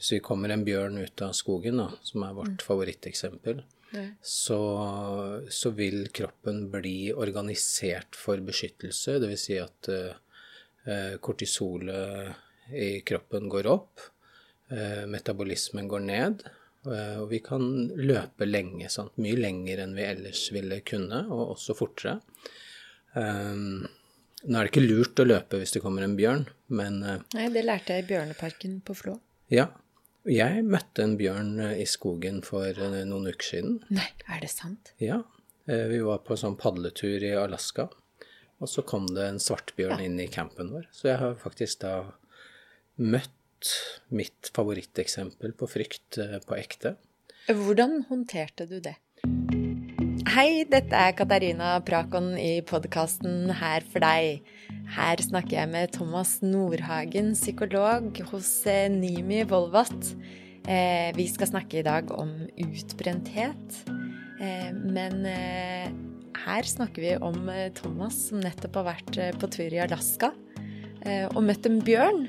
Hvis vi kommer en bjørn ut av skogen, da, som er vårt favoritteksempel, så, så vil kroppen bli organisert for beskyttelse. Dvs. Si at uh, kortisolet i kroppen går opp, uh, metabolismen går ned, og vi kan løpe lenge. Sant? Mye lenger enn vi ellers ville kunne, og også fortere. Um, nå er det ikke lurt å løpe hvis det kommer en bjørn, men Nei, det lærte jeg i Bjørneparken på Flå. ja. Jeg møtte en bjørn eh, i skogen for eh, noen uker siden. Nei, er det sant? Ja, eh, vi var på sånn padletur i Alaska, og så kom det en svartbjørn inn i campen vår. Så jeg har faktisk da møtt mitt favoritteksempel på frykt på ekte. Hvordan håndterte du det? Hei, dette er Katarina Prakon i podkasten Her for deg. Her snakker jeg med Thomas Nordhagen, psykolog hos eh, Nimi Volvat. Eh, vi skal snakke i dag om utbrenthet. Eh, men her snakker vi om Thomas som nettopp har vært på tur i Alaska og møtt en bjørn.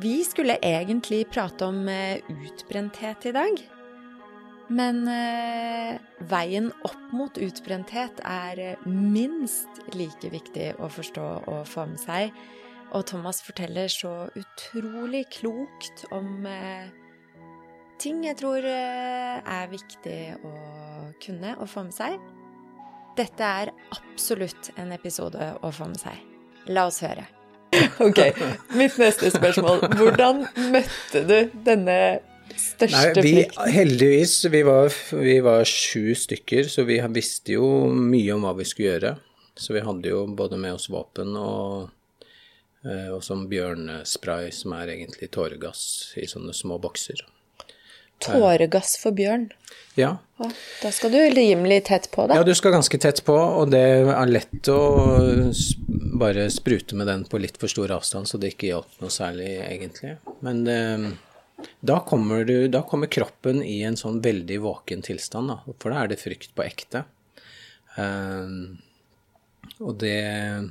Vi skulle egentlig prate om utbrenthet i dag. Men eh, veien opp mot utbrenthet er eh, minst like viktig å forstå og få med seg. Og Thomas forteller så utrolig klokt om eh, ting jeg tror eh, er viktig å kunne og få med seg. Dette er absolutt en episode å få med seg. La oss høre. Ok, mitt neste spørsmål. Hvordan møtte du denne største Nei, vi, heldigvis, vi var, vi var sju stykker, så vi visste jo mye om hva vi skulle gjøre. Så vi hadde jo både med oss våpen og, eh, og sånn bjørnespray, som er egentlig tåregass i sånne små bokser. Tåregass for bjørn. Ja, da skal du rimelig tett på, da. Ja, du skal ganske tett på, og det er lett å bare sprute med den på litt for stor avstand, så det ikke hjalp noe særlig, egentlig. Men eh, da, kommer du, da kommer kroppen i en sånn veldig våken tilstand, da, for da er det frykt på ekte. Um, og det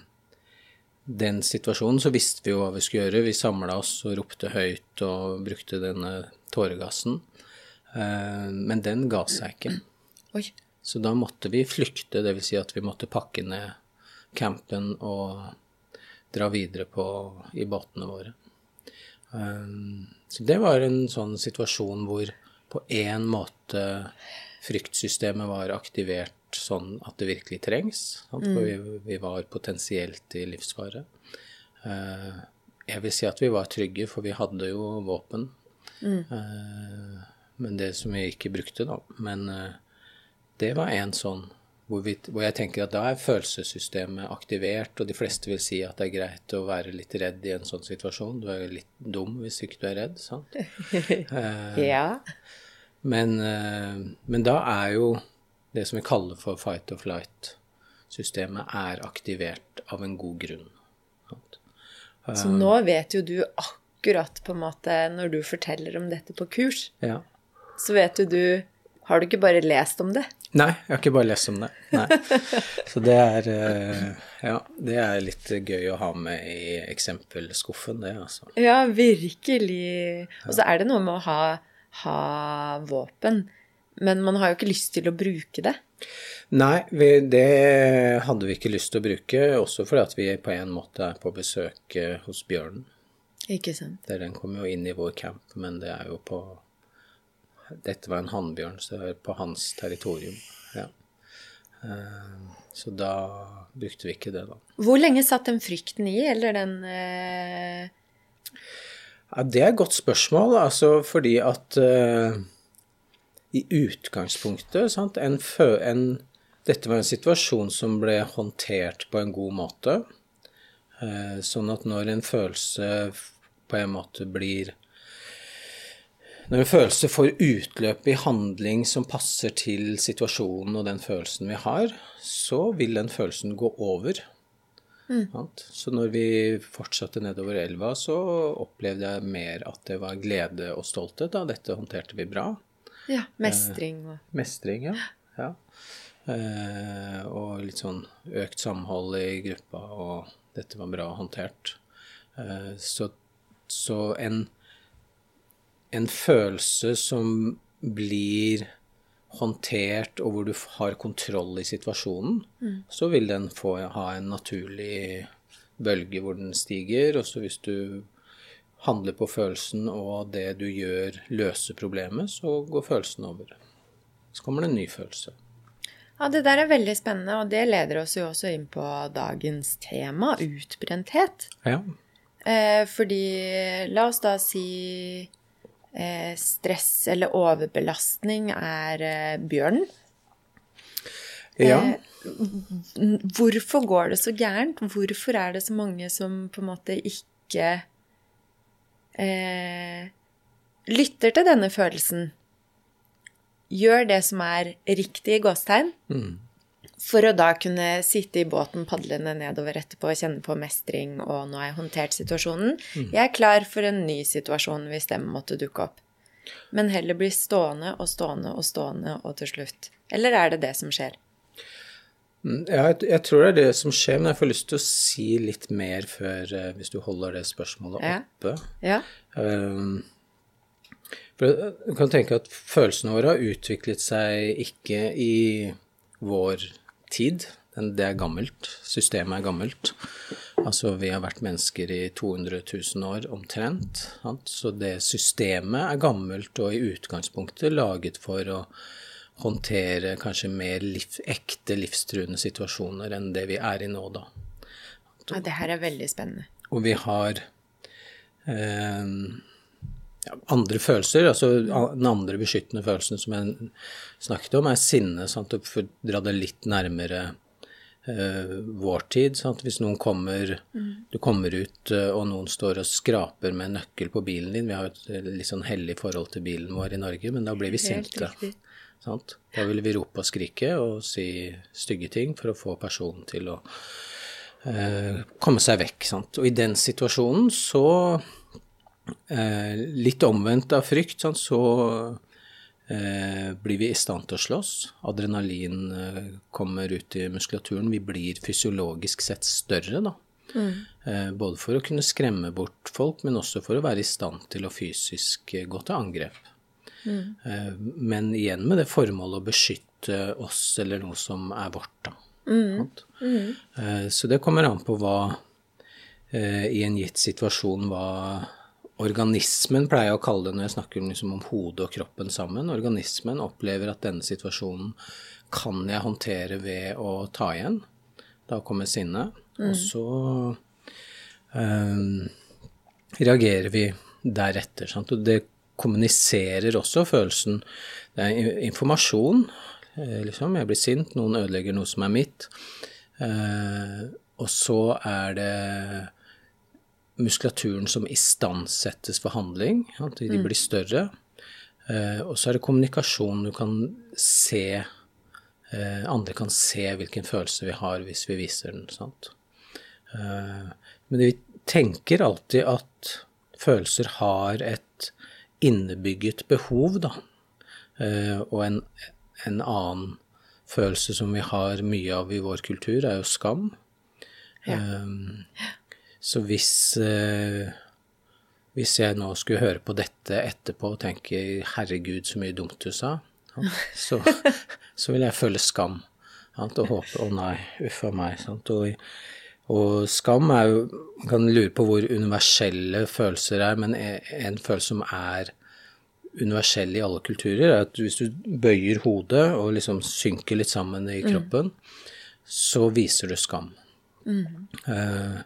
Den situasjonen så visste vi jo hva vi skulle gjøre. Vi samla oss og ropte høyt og brukte denne tåregassen. Um, men den ga seg ikke. Oi. Så da måtte vi flykte, dvs. Si at vi måtte pakke ned campen og dra videre på, i båtene våre. Um, så det var en sånn situasjon hvor på en måte fryktsystemet var aktivert sånn at det virkelig trengs. Sant? For vi, vi var potensielt i livsfare. Uh, jeg vil si at vi var trygge, for vi hadde jo våpen. Mm. men det som vi ikke brukte, da. Men uh, det var en sånn hvor, vi, hvor jeg tenker at da er følelsessystemet aktivert, og de fleste vil si at det er greit å være litt redd i en sånn situasjon. Du er jo litt dum hvis ikke du er redd, sant? Eh, Ja. men, eh, men da er jo det som vi kaller for fight or flight-systemet, er aktivert av en god grunn. Sant? Så nå vet jo du akkurat på en måte Når du forteller om dette på kurs, Ja. så vet jo du Har du ikke bare lest om det? Nei, jeg har ikke bare lest om det. Nei. Så det er eh, Ja, det er litt gøy å ha med i eksempelskuffen, det, altså. Ja, virkelig. Og så er det noe med å ha, ha våpen. Men man har jo ikke lyst til å bruke det. Nei, vi, det hadde vi ikke lyst til å bruke, også fordi at vi på en måte er på besøk eh, hos bjørnen. Ikke sant? Den kommer jo inn i vår camp, men det er jo på Dette var en hannbjørn, så det var på hans territorium. Ja. Eh, Så da brukte vi ikke det, da. Hvor lenge satt den frykten i, eller den eh, Ja, det er et godt spørsmål, altså fordi at eh, i utgangspunktet sant, en, fø, en, Dette var en situasjon som ble håndtert på en god måte. Eh, sånn at når en følelse på en måte blir Når en følelse får utløp i handling som passer til situasjonen og den følelsen vi har, så vil den følelsen gå over. Mm. Så når vi fortsatte nedover elva, så opplevde jeg mer at det var glede og stolthet. Da. Dette håndterte vi bra. Ja, mestring Eh, Mestring, ja. ja. Eh, og litt sånn økt samhold i gruppa, og dette var bra håndtert. Eh, så, så en en følelse som blir håndtert, og hvor du har kontroll i situasjonen, mm. så vil den få ha en naturlig bølge hvor den stiger. Og så hvis du handler på følelsen, og det du gjør, løser problemet, så går følelsen over. Så kommer det en ny følelse. Ja, Det der er veldig spennende, og det leder oss jo også inn på dagens tema, utbrenthet. Ja. Eh, fordi la oss da si stress eller overbelastning er eh, bjørnen. Ja. Eh, hvorfor går det så gærent? Hvorfor er det så mange som på en måte ikke eh, lytter til denne følelsen? Gjør det som er riktig i gåstegn, mm. For å da kunne sitte i båten padlende nedover etterpå og kjenne på mestring og nå har jeg håndtert situasjonen. Mm. Jeg er klar for en ny situasjon hvis den måtte dukke opp. Men heller bli stående og stående og stående og til slutt. Eller er det det som skjer? Mm, ja, jeg, jeg, tror det er det som skjer, men jeg får lyst til å si litt mer før, uh, hvis du holder det spørsmålet ja. oppe. Ja. Um, for du kan tenke at følelsene våre har utviklet seg ikke i vår tid. Det er gammelt. Systemet er gammelt. Altså, vi har vært mennesker i 200 000 år omtrent. Så det systemet er gammelt og i utgangspunktet laget for å håndtere kanskje mer liv, ekte livstruende situasjoner enn det vi er i nå, da. Ja, det her er veldig spennende. Og vi har eh, ja, andre følelser. altså Den andre beskyttende følelsen som jeg snakket om, er sinne. Sant? For å dra det litt nærmere uh, vår tid. Sant? Hvis noen kommer mm. Du kommer ut, uh, og noen står og skraper med nøkkel på bilen din. Vi har et uh, litt sånn hellig forhold til bilen vår i Norge, men da blir vi sinte. Sant? Da vil vi rope og skrike og si stygge ting for å få personen til å komme seg vekk. Sant? Og i den situasjonen så Eh, litt omvendt av frykt, så eh, blir vi i stand til å slåss. Adrenalin eh, kommer ut i muskulaturen. Vi blir fysiologisk sett større, da. Mm. Eh, både for å kunne skremme bort folk, men også for å være i stand til å fysisk eh, gå til angrep. Mm. Eh, men igjen med det formålet å beskytte oss eller noe som er vårt, da. Mm. mm. Så det kommer an på hva i en gitt situasjon hva organismen, pleier jeg å kalle det når jeg snakker liksom om hodet og kroppen sammen. Organismen opplever at denne situasjonen kan jeg håndtere ved å ta igjen. Da kommer sinnet. Mm. Og så um, reagerer vi deretter. Sant? Og det kommuniserer også følelsen. Det er informasjon. Eh, liksom. Jeg blir sint, noen ødelegger noe som er mitt. Uh, og så er det muskulaturen som istandsettes for handling. At de mm. blir større. Eh, og så er det kommunikasjon. Du kan se eh, Andre kan se hvilken følelse vi har hvis vi viser den. sant? Eh, men vi tenker alltid at følelser har et innebygget behov, da. Og en, en, annen følelse som vi har mye av i vår kultur, er jo skam. Ja. Um, så hvis, eh, hvis jeg nå skulle høre på dette etterpå og tenke 'herregud, så mye dumt du sa', så, så vil jeg føle skam. Og håpe 'å nei, uff a meg'. Og, og, skam er jo Man kan lure på hvor universelle følelser er, men en følelse som er universell i alle kulturer, er at hvis du bøyer hodet og liksom synker litt sammen i mm. kroppen, mm. så viser du skam. Mm. Uh,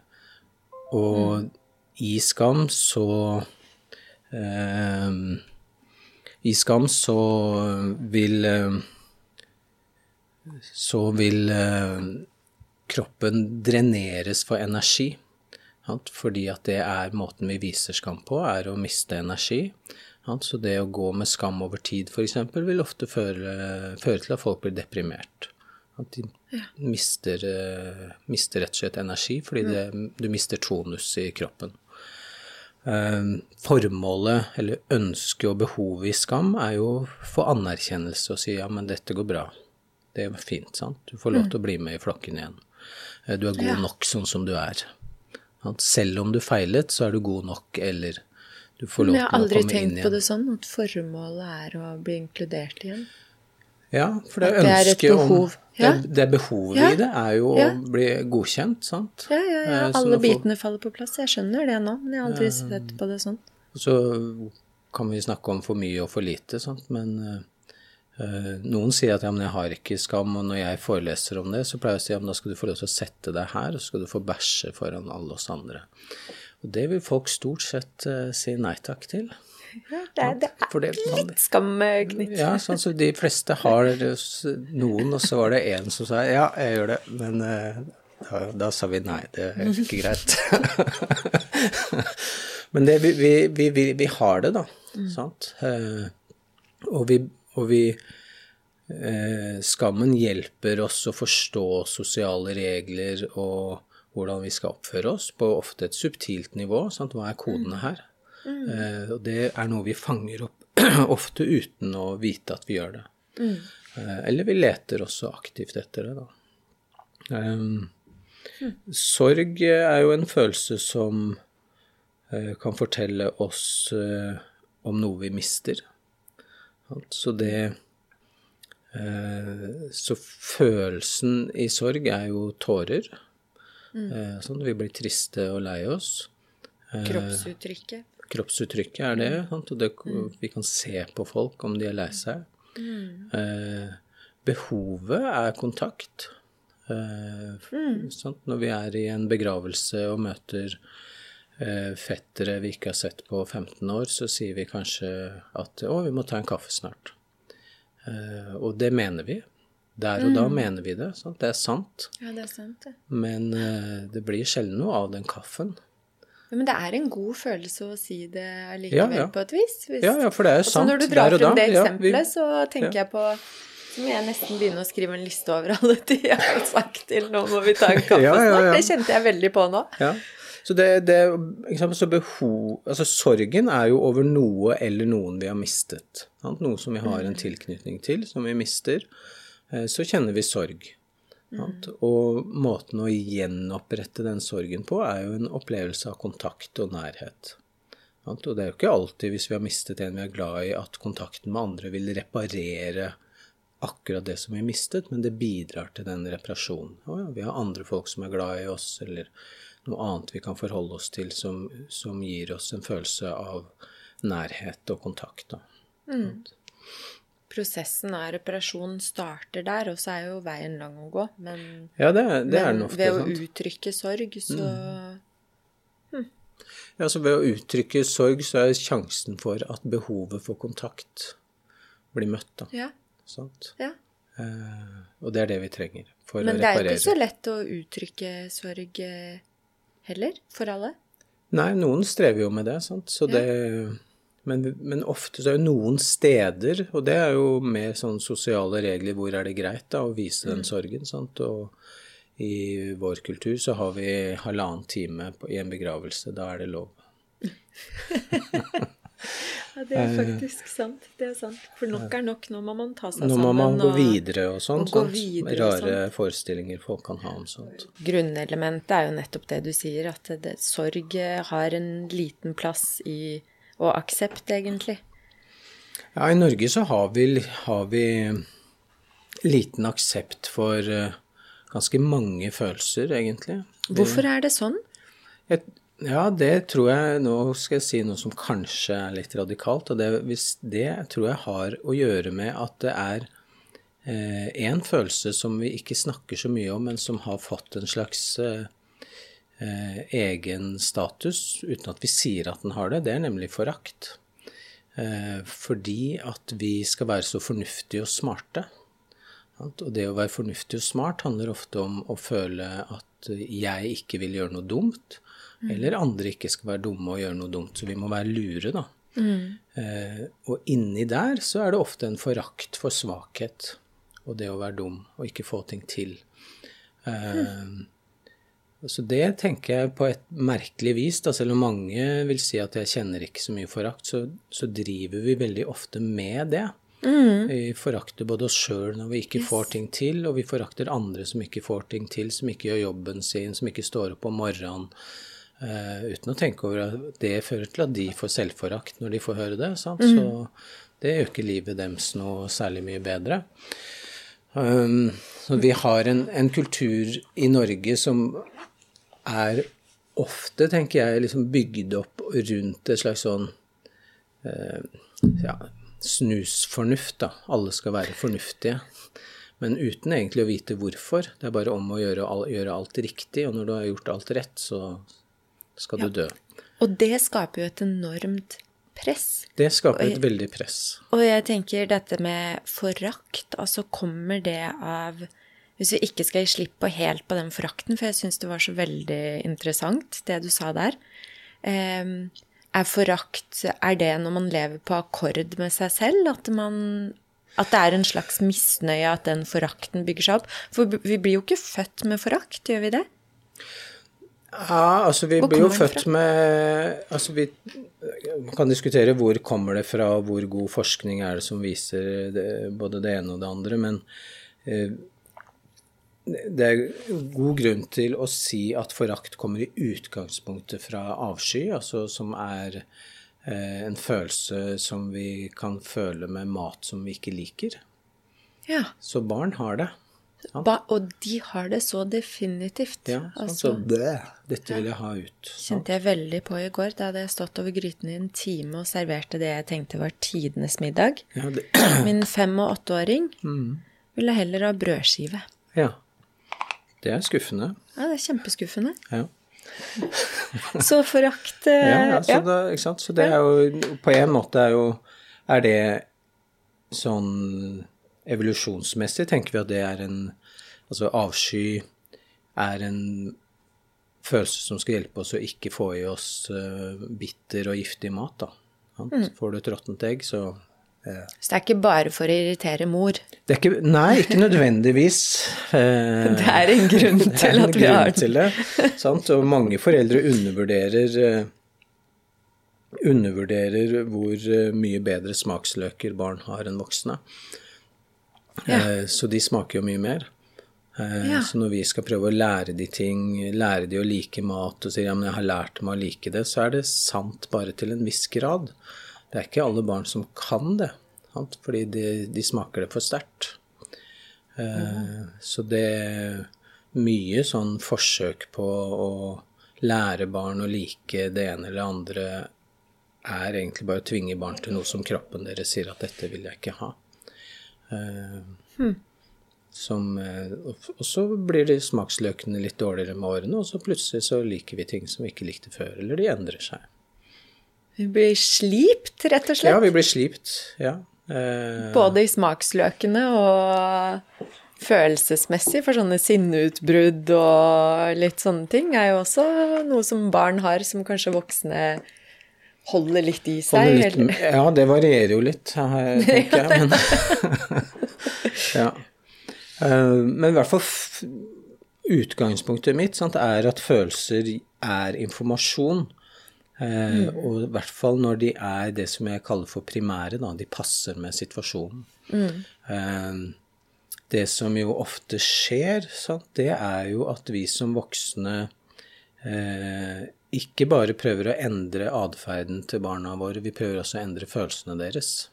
og mm. i Skam så eh, I Skam så vil eh, Så vil eh, kroppen dreneres for energi. Fordi at det er måten vi viser skam på, er å miste energi. Så det å gå med skam over tid f.eks. vil ofte føre, føre til at folk blir deprimert. At de ja. mister, uh, mister, rett og slett energi fordi det, du mister tonus i kroppen. Uh, formålet, eller ønsket og behovet i skam, er jo å få anerkjennelse og si ja, men dette går bra. Det er fint, sant. Du får lov til å bli med i flokken igjen. Uh, du er god nok sånn som du er. Selv om du feilet, så er du god nok, eller du får lov til å komme inn igjen. Jeg har aldri tenkt på det sånn, at formålet er å bli inkludert igjen. Ja, for det det ønsket om. Ja. det, det behovet Ja. i det er jo Ja. å bli godkjent, sant? Ja, ja, ja. Eh, Alle folk- bitene faller på plass. Jeg skjønner det nå, men jeg har aldri sett på det sånn. Så kan vi snakke om for mye og for lite, sant? men eh, eh, noen sier at ja, men jeg har ikke skam, og når jeg foreleser om det, så pleier jeg å si ja, men da skal du få lov til å sette deg her, og så skal du få bæsje foran alle oss andre. Og det vil folk stort sett uh, si nei takk til. Ja, det, er, det er det, litt skam eh, knyttet. ja, sånn så de fleste har noen, og så var det en som sa ja, jeg gjør det, men eh, da, da sa vi nei, det er ikke greit. men det, vi, vi, vi, vi, har det, da, sant? Eh, og vi, og vi Skammen hjelper oss å forstå sosiale regler og hvordan vi skal oppføre oss på ofte et subtilt nivå. Sant? Hva er kodene her? Eh, og det er noe vi fanger opp ofte uten å vite at vi gjør det. Eh, eller vi leter også aktivt etter det, da. Ehm, Sorg er jo en følelse som eh, kan fortelle oss eh, om noe vi mister. Så det eh, Så følelsen i sorg er jo tårer. Eh, sånn, vi blir triste og lei oss. Kroppsuttrykket. Kroppsuttrykket er det, sant? og det, vi kan se på folk om de er lei seg. Eh, behovet er kontakt. Eh, sant? Når vi er i en begravelse og møter eh, fettere vi ikke har sett på 15 år, så sier vi kanskje at å, vi må ta en kaffe snart. Eh, og det mener vi. Der og da mener vi det. Sant? Det er sant. Ja, det er sant, det. Men eh, det blir sjelden noe av den kaffen. Ja, men det er en god følelse å si det allikevel, Ja, ja. på et vis. Hvis, Ja, ja, for det er jo Og da. sant når du drar frem det eksempelet, vi- så tenker jeg på Så må jeg nesten begynne å skrive en liste over alle de jeg har sagt til nå må vi ta en kaffe snart. Det kjente jeg veldig på nå. Ja. Så, det, det, sant, så behov, altså sorgen er jo over noe eller noen vi har mistet. Sant? Noe som vi har en tilknytning til, som vi mister. Eh, Så kjenner vi sorg. Sant? Og måten å gjenopprette den sorgen på er jo en opplevelse av kontakt og nærhet. Og det er jo ikke alltid, hvis vi har mistet en vi er glad i, at kontakten med andre vil reparere akkurat det som vi mistet, men det bidrar til den reparasjonen. Å ja, vi har andre folk som er glad i oss, eller noe annet vi kan forholde oss til som, som gir oss en følelse av nærhet og kontakt. Da. Prosessen av reparasjon starter der, og så er jo veien lang å gå. Men, Ja, det, det men ofte. ved å sant? uttrykke sorg, så Ja, så ved å uttrykke sorg, så er sjansen for at behovet for kontakt blir møtt. Da, Ja. sant? ja. Eh, og det er det vi trenger for Men å det er ikke så lett å uttrykke sorg eh, heller, for alle. Nei, noen strever jo med det, sant. Så Ja. det, men, men ofte så er jo noen steder, og det er jo mer sånn sosiale regler, hvor er det greit da å vise Mm. den sorgen, sant. Og i vår kultur så har vi halvannen time på, i en begravelse, da er det lov. Ja, det er faktisk sant. Det er sant. For nok er nok. Nå må man ta seg Nå må man gå videre og sånn. videre og Rare forestillinger folk kan ha om sånt. Grunnelementet er jo nettopp det du sier, at det, sorg har en liten plass i Og aksept, egentlig. Ja, i Norge så har vi, har vi liten aksept for eh, ganske mange følelser, egentlig. Hvorfor er det sånn? Et, ja, det tror jeg Nå skal jeg si noe som kanskje er litt radikalt. og Det, det tror jeg har å gjøre med at det er én følelse som vi ikke snakker så mye om, men som har fått en slags eh, eh, egen status, uten at vi sier at den har det. Det er nemlig forakt. Eh, fordi at vi skal være så fornuftige og smarte. Sant? Og det å være fornuftig og smart handler ofte om å føle at jeg ikke vil gjøre noe dumt, eller andre ikke skal være dumme og gjøre noe dumt. Så vi må være lure, da. Eh, og inni der så er det ofte en forakt for svakhet og det å være dum og ikke få ting til. Eh, så det tenker jeg på et merkelig vis, da, selv om mange vil si at jeg kjenner ikke så mye forakt, så, så driver vi veldig ofte med det. Vi forakter både oss sjøl når vi ikke får ting til, og vi forakter andre som ikke får ting til, som ikke gjør jobben sin, som ikke står opp om morgenen. Uh, uten å tenke over at det fører til at de får selvforakt når de får høre det. Sant? Mm. Så det gjør ikke livet deres noe særlig mye bedre. Um, så vi har en, en, kultur i Norge som er ofte, tenker jeg, liksom bygd opp rundt et slags sånn eh, ja, snusfornuft, da. Alle skal være fornuftige. Men uten egentlig å vite hvorfor. Det er bare om å gjøre, gjøre alt riktig, og når du har gjort alt rett, så skal du dø. Og det skaper jo et enormt press. Det skaper et veldig press. Og jeg tenker dette med forakt, altså kommer det av Hvis vi ikke skal gi slipp på helt på den forakten, for jeg syns det var så veldig interessant, det du sa der. Um, er forakt Er det når man lever på akkord med seg selv? At, man, at det er en slags misnøye at den forakten bygger seg opp? For vi blir jo ikke født med forakt, gjør vi det? Ja, altså vi blir jo født med Altså vi man kan diskutere hvor kommer det fra, hvor god forskning er det som viser det, både det ene og det andre, men eh, det er god grunn til å si at forakt kommer i utgangspunktet fra avsky, altså som er eh, en følelse som vi kan føle med mat som vi ikke liker. Ja. Så barn har det. Ba, og de har det så definitivt. Ja, sånn, altså, så det, dette vil jeg ha ut. Sant? Kjente jeg veldig på i går. Da hadde jeg stått over gryten i en time og serverte det jeg tenkte var tidenes middag. Ja, Min fem- og åtteåring mm. ville heller ha brødskive. Ja. Det er skuffende. Ja, det er kjempeskuffende. Ja. så forakt Ja, ja, så, ja. Da, ikke sant? så det er jo På en måte er jo Er det sånn evolusjonsmessig tenker vi at det er en Altså avsky er en følelse som skal hjelpe oss å ikke få i oss uh, bitter og giftig mat. da. Mm. Får du et råttent egg, så Så det er ikke bare for å irritere mor? Ikke, nei, ikke nødvendigvis. Uh, det er en grunn til at vi har til det. Sant? Og mange foreldre undervurderer undervurderer hvor mye bedre smaksløker barn har enn voksne. Ja. Eh, så de smaker jo mye mer. Eh, ja. Så når vi skal prøve å lære de ting, lære de å like mat, og si ja, men jeg har lært meg å like det, så er det sant bare til en viss grad. Det er ikke alle barn som kan det, fordi de, de smaker det for sterkt. Mm. Så det er mye sånn forsøk på å lære barn å like det ene eller det andre er egentlig bare å tvinge barn til noe som kroppen deres sier at dette vil jeg ikke ha. Mm. Som, eh, og så blir de smaksløkene litt dårligere med årene, og så plutselig så liker vi ting som vi ikke likte før, eller de endrer seg. Vi blir slipt, rett og slett? Ja, vi blir slipt. ja. Eh, Både i smaksløkene og følelsesmessig, for sånne sinneutbrudd og litt sånne ting er jo også noe som barn har, som kanskje voksne holder litt i seg? Litt, ja, det varierer jo litt, tenker jeg. Men, ja. Eh, men i hvert fall utgangspunktet mitt sant, er at følelser er informasjon. Eh, mm. Og i hvert fall når de er det som jeg kaller for primære, da. De passer med situasjonen. Mm. Eh, det som jo ofte skjer, sant, det er jo at vi som voksne eh, ikke bare prøver å endre atferden til barna våre, vi prøver også å endre følelsene deres.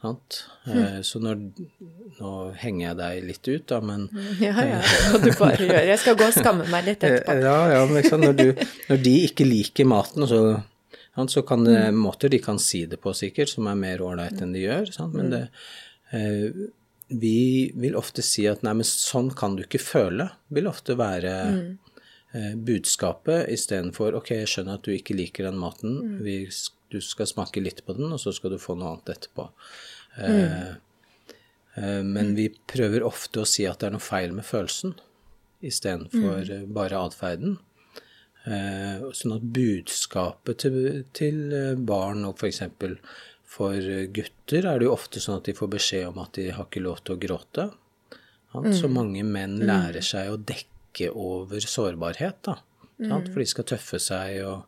Sant? Mm. Så når, nå henger jeg deg litt ut, da, men Ja, ja, det må du bare gjøre. Jeg skal gå og skamme meg litt etterpå. Ja, ja, men liksom, når, du, når de ikke liker maten, så, så kan det mm. måter de kan si det på, sikkert, som er mer ålreit enn de gjør. Sant? Men mm. det, eh, vi vil ofte si at nei, men sånn kan du ikke føle, vil ofte være mm eh, budskapet istedenfor ok, jeg skjønner at du ikke liker den maten. Vi, du skal smake litt på den, og så skal du få noe annet etterpå. Mm. men vi prøver ofte å si at det er noe feil med følelsen istedenfor mm. Eh, bare atferden. Sånn at budskapet til, til barn og f.eks. For, for gutter er det jo ofte sånn at de får beskjed om at de har ikke lov til å gråte. Mm. Så mange menn mm. lærer seg å dekke dekke over sårbarhet, da. Mm. For de skal tøffe seg, og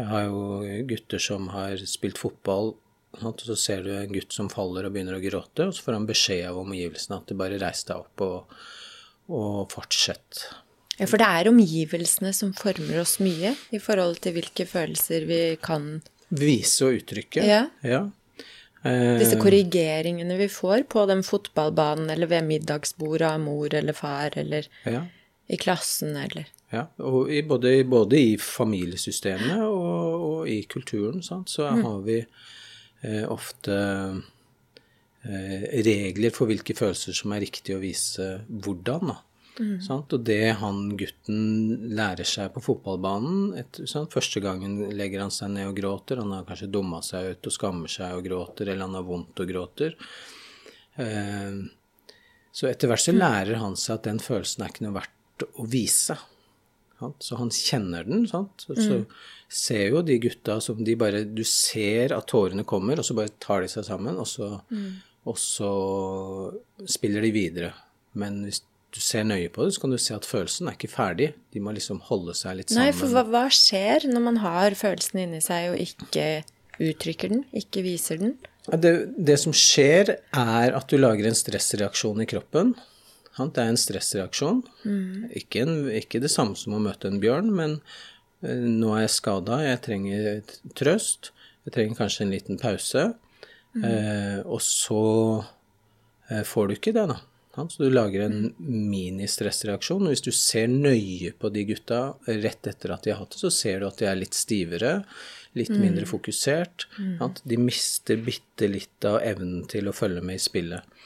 jeg har jo gutter som har spilt fotball, og så ser du en gutt som faller og begynner å gråte, og så får han beskjed av omgivelsene at du bare reis deg opp og, og fortsett. Ja, for det er omgivelsene som former oss mye i forhold til hvilke følelser vi kan Vise og uttrykke. Ja. ja. Disse korrigeringene vi får på den fotballbanen eller ved middagsbordet av mor eller far eller ja. i klassen eller Ja, og i både, både, i familiesystemet og, og i kulturen sant, så mm. har vi eh, ofte eh, regler for hvilke følelser som er riktig å vise hvordan. da. Mm. Og det han gutten lærer seg på fotballbanen et? Første gangen legger han seg ned og gråter. Han har kanskje dumma seg ut og skammer seg og gråter, eller han har vondt og gråter. Eh, så etter hvert så mm. lærer han seg at den følelsen er ikke noe verdt å vise. Så han kjenner den. Sant? Så, mm. ser jo de gutta som de bare Du ser at tårene kommer, og så bare tar de seg sammen, og så, mm. og så spiller de videre. Men hvis du ser nøye på det, så kan du se at følelsen er ikke ferdig. De må liksom holde seg litt sammen. Nei, for hva, hva skjer når man har følelsen inni seg og ikke uttrykker den, ikke viser den? Det, det, som skjer, er at du lager en stressreaksjon i kroppen. Det er en stressreaksjon. Mm. Ikke, en, ikke, det samme som å møte en bjørn, men eh, nå er jeg skada, jeg trenger trøst. Jeg trenger kanskje en liten pause. Mm. Eh, og så eh, får du ikke det, da. Så du lager en ministressreaksjon. Og hvis du ser nøye på de gutta rett etter at de har hatt det, så ser du at de er litt stivere, litt mm. mindre fokusert. Mm. De mister bitte litt av evnen til å følge med i spillet.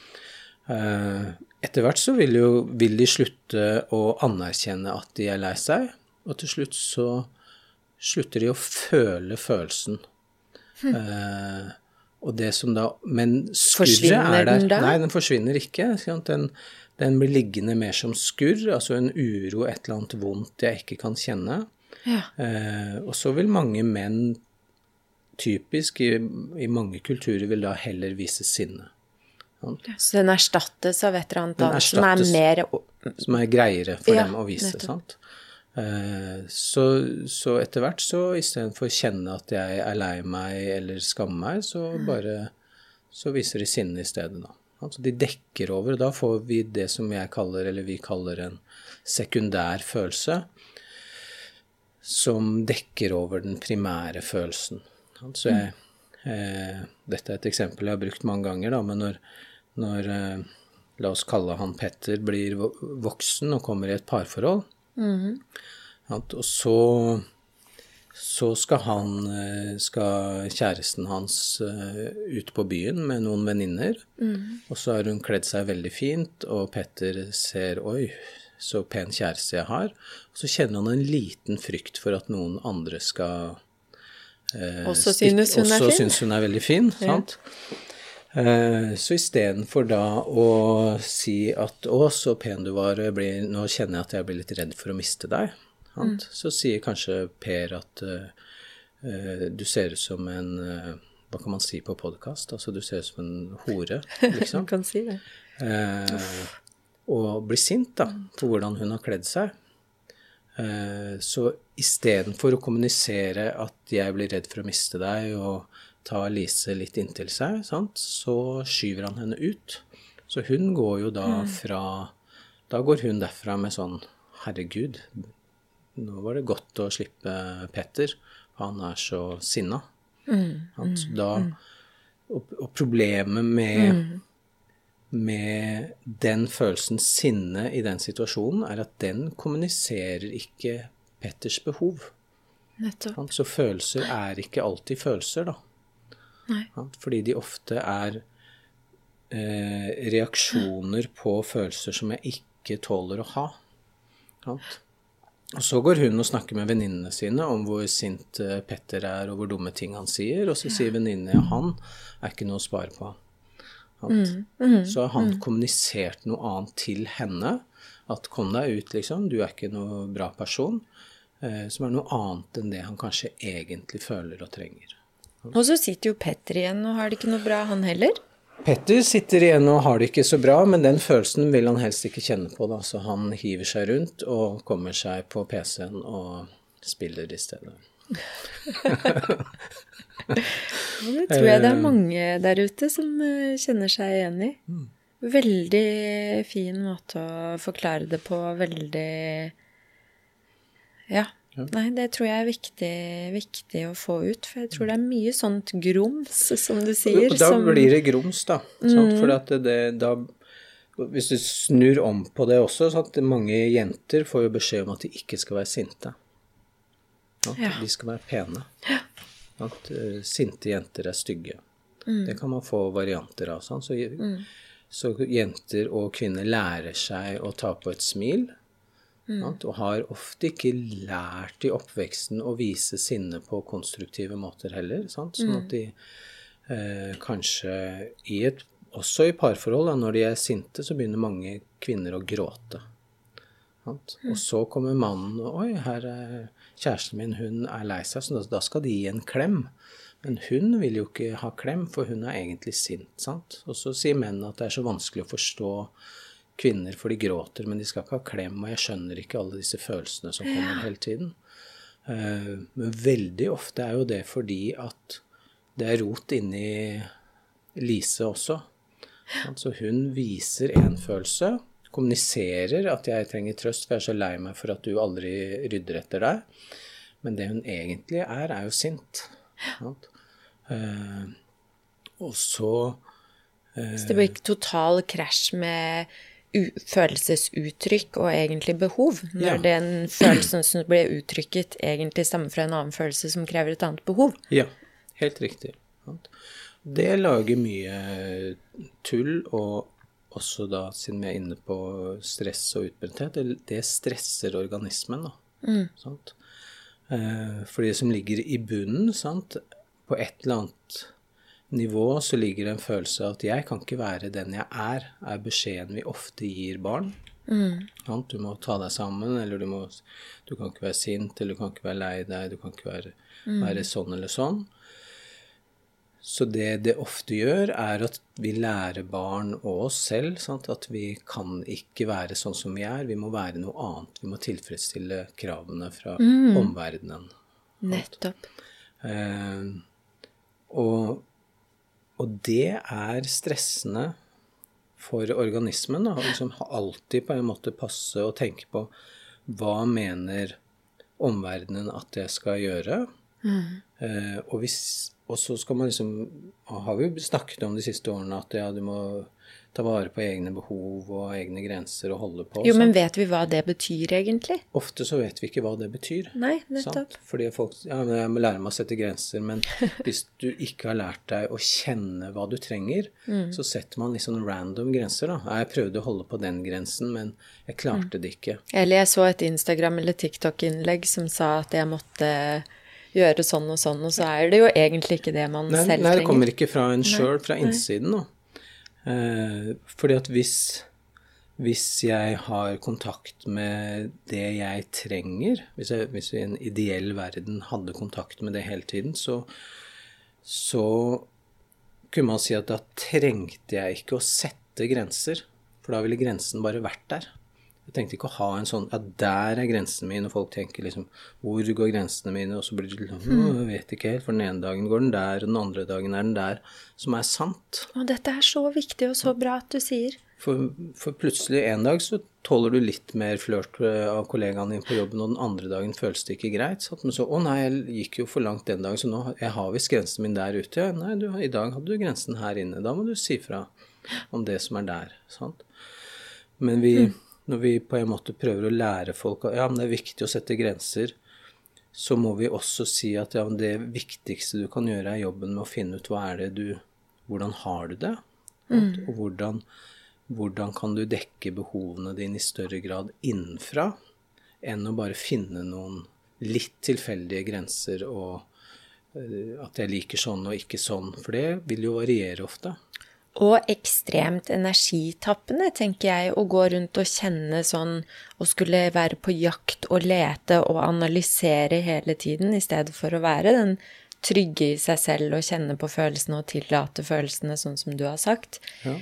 Eh, etter hvert så vil, jo, vil de slutte å anerkjenne at de er lei seg, og til slutt så slutter de å føle følelsen. Hm. Og det som da Men skurret er der. Den da? Nei, den forsvinner ikke. Den, den, blir liggende mer som skurr, altså en uro, et eller annet vondt jeg ikke kan kjenne. Ja. Eh, og så vil mange menn, typisk i, i, mange kulturer, vil da heller vise sinne. Sånn. Så den erstattes av et eller annet annet som er mer Som er greiere for ja, dem å vise. sant? Eh, så, så, etter hvert så istedenfor å kjenne at jeg er lei meg eller skammer meg, så mm. bare så viser de sinne i stedet, da. Altså de dekker over, og da får vi det som jeg kaller, eller vi kaller en sekundær følelse, som dekker over den primære følelsen. Altså jeg, eh, dette er et eksempel jeg har brukt mange ganger, da, men når, når eh, La oss kalle han Petter blir voksen og kommer i et parforhold, Mm. og så, så skal han eh, Skal kjæresten hans eh, ut på byen med noen venninner. Mm. Og så har hun kledd seg veldig fint, og Petter ser Oi, så pen kjæreste jeg har. Og så kjenner han en liten frykt for at noen andre skal eh, Også synes hun er fin? Synes hun er veldig fin, sant? Ja. Eh, så istedenfor da å si at 'Å, så pen du var, blir, nå kjenner jeg at jeg blir litt redd for å miste deg', mm. så sier kanskje Per at uh, du ser ut som en uh, Hva kan man si på podkast? Altså, du ser ut som en hore, liksom. kan si det. Uh, og blir sint, da, for hvordan hun har kledd seg. så istedenfor å kommunisere at jeg blir redd for å miste deg, og tar Lise litt inntil seg, sant? så skyver han henne ut. Så hun går jo da mm. fra Da går hun derfra med sånn Herregud, nå var det godt å slippe Petter. Han er så sinna. Mm, mm, da, mm. og, og, problemet med, mm. med den følelsen sinne i den situasjonen, er at den kommuniserer ikke Petters behov. Nettopp. Så følelser er ikke alltid følelser, da. Nei. Fordi de ofte er eh, reaksjoner på følelser som jeg ikke tåler å ha. Og så går hun og snakker med venninnene sine om hvor sint eh, Petter er, og hvor dumme ting han sier, og så sier venninnene at han er ikke noe å spare på. Mm, mm, så har han mm. kommunisert noe annet til henne. At kom deg ut, liksom. Du er ikke noe bra person. Eh, som er noe annet enn det han kanskje egentlig føler og trenger. Og så sitter jo Petter igjen og har det ikke noe bra, han heller. Petter sitter igjen og har det ikke så bra, men den følelsen vil han helst ikke kjenne på. Da. Så han hiver seg rundt og kommer seg på PC-en og spiller i stedet. det tror jeg det er mange der ute som eh, kjenner seg igjen i. Veldig fin måte å forklare det på. Veldig Ja. Nei, det tror jeg er viktig, viktig, å få ut. For jeg tror det er mye sånt grums, som du sier. Da som... blir det grums, da. Mm. For det, det, da Hvis du snur om på det også, så at mange jenter får jo beskjed om at de ikke skal være sinte. At ja. de skal være pene. Ja. At uh, sinte jenter er stygge. Mm. Det kan man få varianter av. Sånn. Så, mm. så jenter og kvinner lærer seg å ta på et smil. Mm. Og har ofte ikke lært i oppveksten å vise sinne på konstruktive måter heller. Sant? Sånn at mm. de eh, kanskje i et, Også i parforhold, da, når de er sinte, så begynner mange kvinner å gråte. Sant? Mm. Og så kommer mannen og 'Oi, her er kjæresten min, hun er lei seg', så da skal de gi en klem. Men hun vil jo ikke ha klem, for hun er egentlig sint. sant? Og så sier menn at det er så vanskelig å forstå kvinner, for de gråter, men de skal ikke ha klem. Og jeg skjønner ikke alle disse følelsene som kommer hele tiden. Uh, men veldig ofte er jo det fordi at det er rot inni Lise også. Altså hun viser en følelse, kommuniserer at 'jeg trenger trøst, for jeg er så lei meg for at du aldri rydder etter deg'. Men det hun egentlig er, er jo sint. Uh, og så uh, Så det blir ikke total krasj med følelsesuttrykk og egentlig behov, når ja. den følelsen som ble uttrykket, egentlig stammer fra en annen følelse som krever et annet behov. Ja, helt riktig. Det lager mye tull, og også da, siden vi er inne på stress og utbrenthet, det stresser organismen, da. Mm. Sant? Eh, for det som ligger i bunnen, sant, på et eller annet nivå så ligger det en følelse av at 'jeg kan ikke være den jeg er', er beskjeden vi ofte gir barn. Mm. Du må ta deg sammen, eller du, må, du kan ikke være sint, eller du kan ikke være lei deg, du kan ikke være, mm. være sånn eller sånn. Så det det ofte gjør, er at vi lærer barn og oss selv sant? at vi kan ikke være sånn som vi er. Vi må være noe annet. Vi må tilfredsstille kravene fra mm. omverdenen. Nettopp. Eh, og og det er stressende for organismen. Å liksom alltid på en måte passe og tenke på hva mener omverdenen at jeg skal gjøre. Mm. Eh, og, hvis, og, så skal man liksom Har vi snakket om de siste årene at ja, du må ta vare på egne behov og egne grenser og holde på. Jo, men vet vi hva det betyr egentlig? Ofte så vet vi ikke hva det betyr. Nei, nettopp. Sant? Fordi folk Ja, men jeg må lære meg å sette grenser. Men hvis du ikke har lært deg å kjenne hva du trenger, mm. så setter man litt sånn random grenser, da. Jeg prøvde å holde på den grensen, men jeg klarte mm. det ikke. Eller jeg så et Instagram- eller TikTok-innlegg som sa at jeg måtte gjøre sånn og sånn, og så er det jo egentlig ikke det man nei, selv trenger. Nei, det kommer ikke fra en sjøl, fra innsiden. Da. Eh, fordi at hvis, hvis jeg har kontakt med det jeg trenger Hvis, jeg, hvis vi i en ideell verden hadde kontakt med det hele tiden, så, så kunne man si at da trengte jeg ikke å sette grenser. For da ville grensen bare vært der. Jeg tenkte ikke å ha en sånn Ja, der er grensen min, og folk tenker liksom Hvor går grensene mine? Og så blir det liksom Jeg vet ikke helt, for den ene dagen går den der, og den andre dagen er den der. Som er sant. Og dette er så viktig og så bra at du sier. For, for plutselig en dag så tåler du litt mer flørt eh, av kollegaene dine på jobben, og den andre dagen føles det ikke greit. Så at man så Å nei, jeg gikk jo for langt den dagen, så nå jeg har visst grensen min der ute. Ja, nei, du, i dag hadde du grensen her inne. Da må du si fra om det som er der. Sant? Men vi mm når vi på en måte prøver å lære folk at ja, men det er viktig å sette grenser, så må vi også si at ja, det viktigste du kan gjøre, er jobben med å finne ut hva er det du Hvordan har du det? Mm. Og hvordan, hvordan kan du dekke behovene dine i større grad innenfra enn å bare finne noen litt tilfeldige grenser og uh, at jeg liker sånn og ikke sånn. For det vil jo variere ofte. Og ekstremt energitappende, tenker jeg, å gå rundt og kjenne sånn og skulle være på jakt og lete og analysere hele tiden, i stedet for å være den trygge i seg selv og kjenne på følelsene og tillate følelsene, sånn som du har sagt. Ja.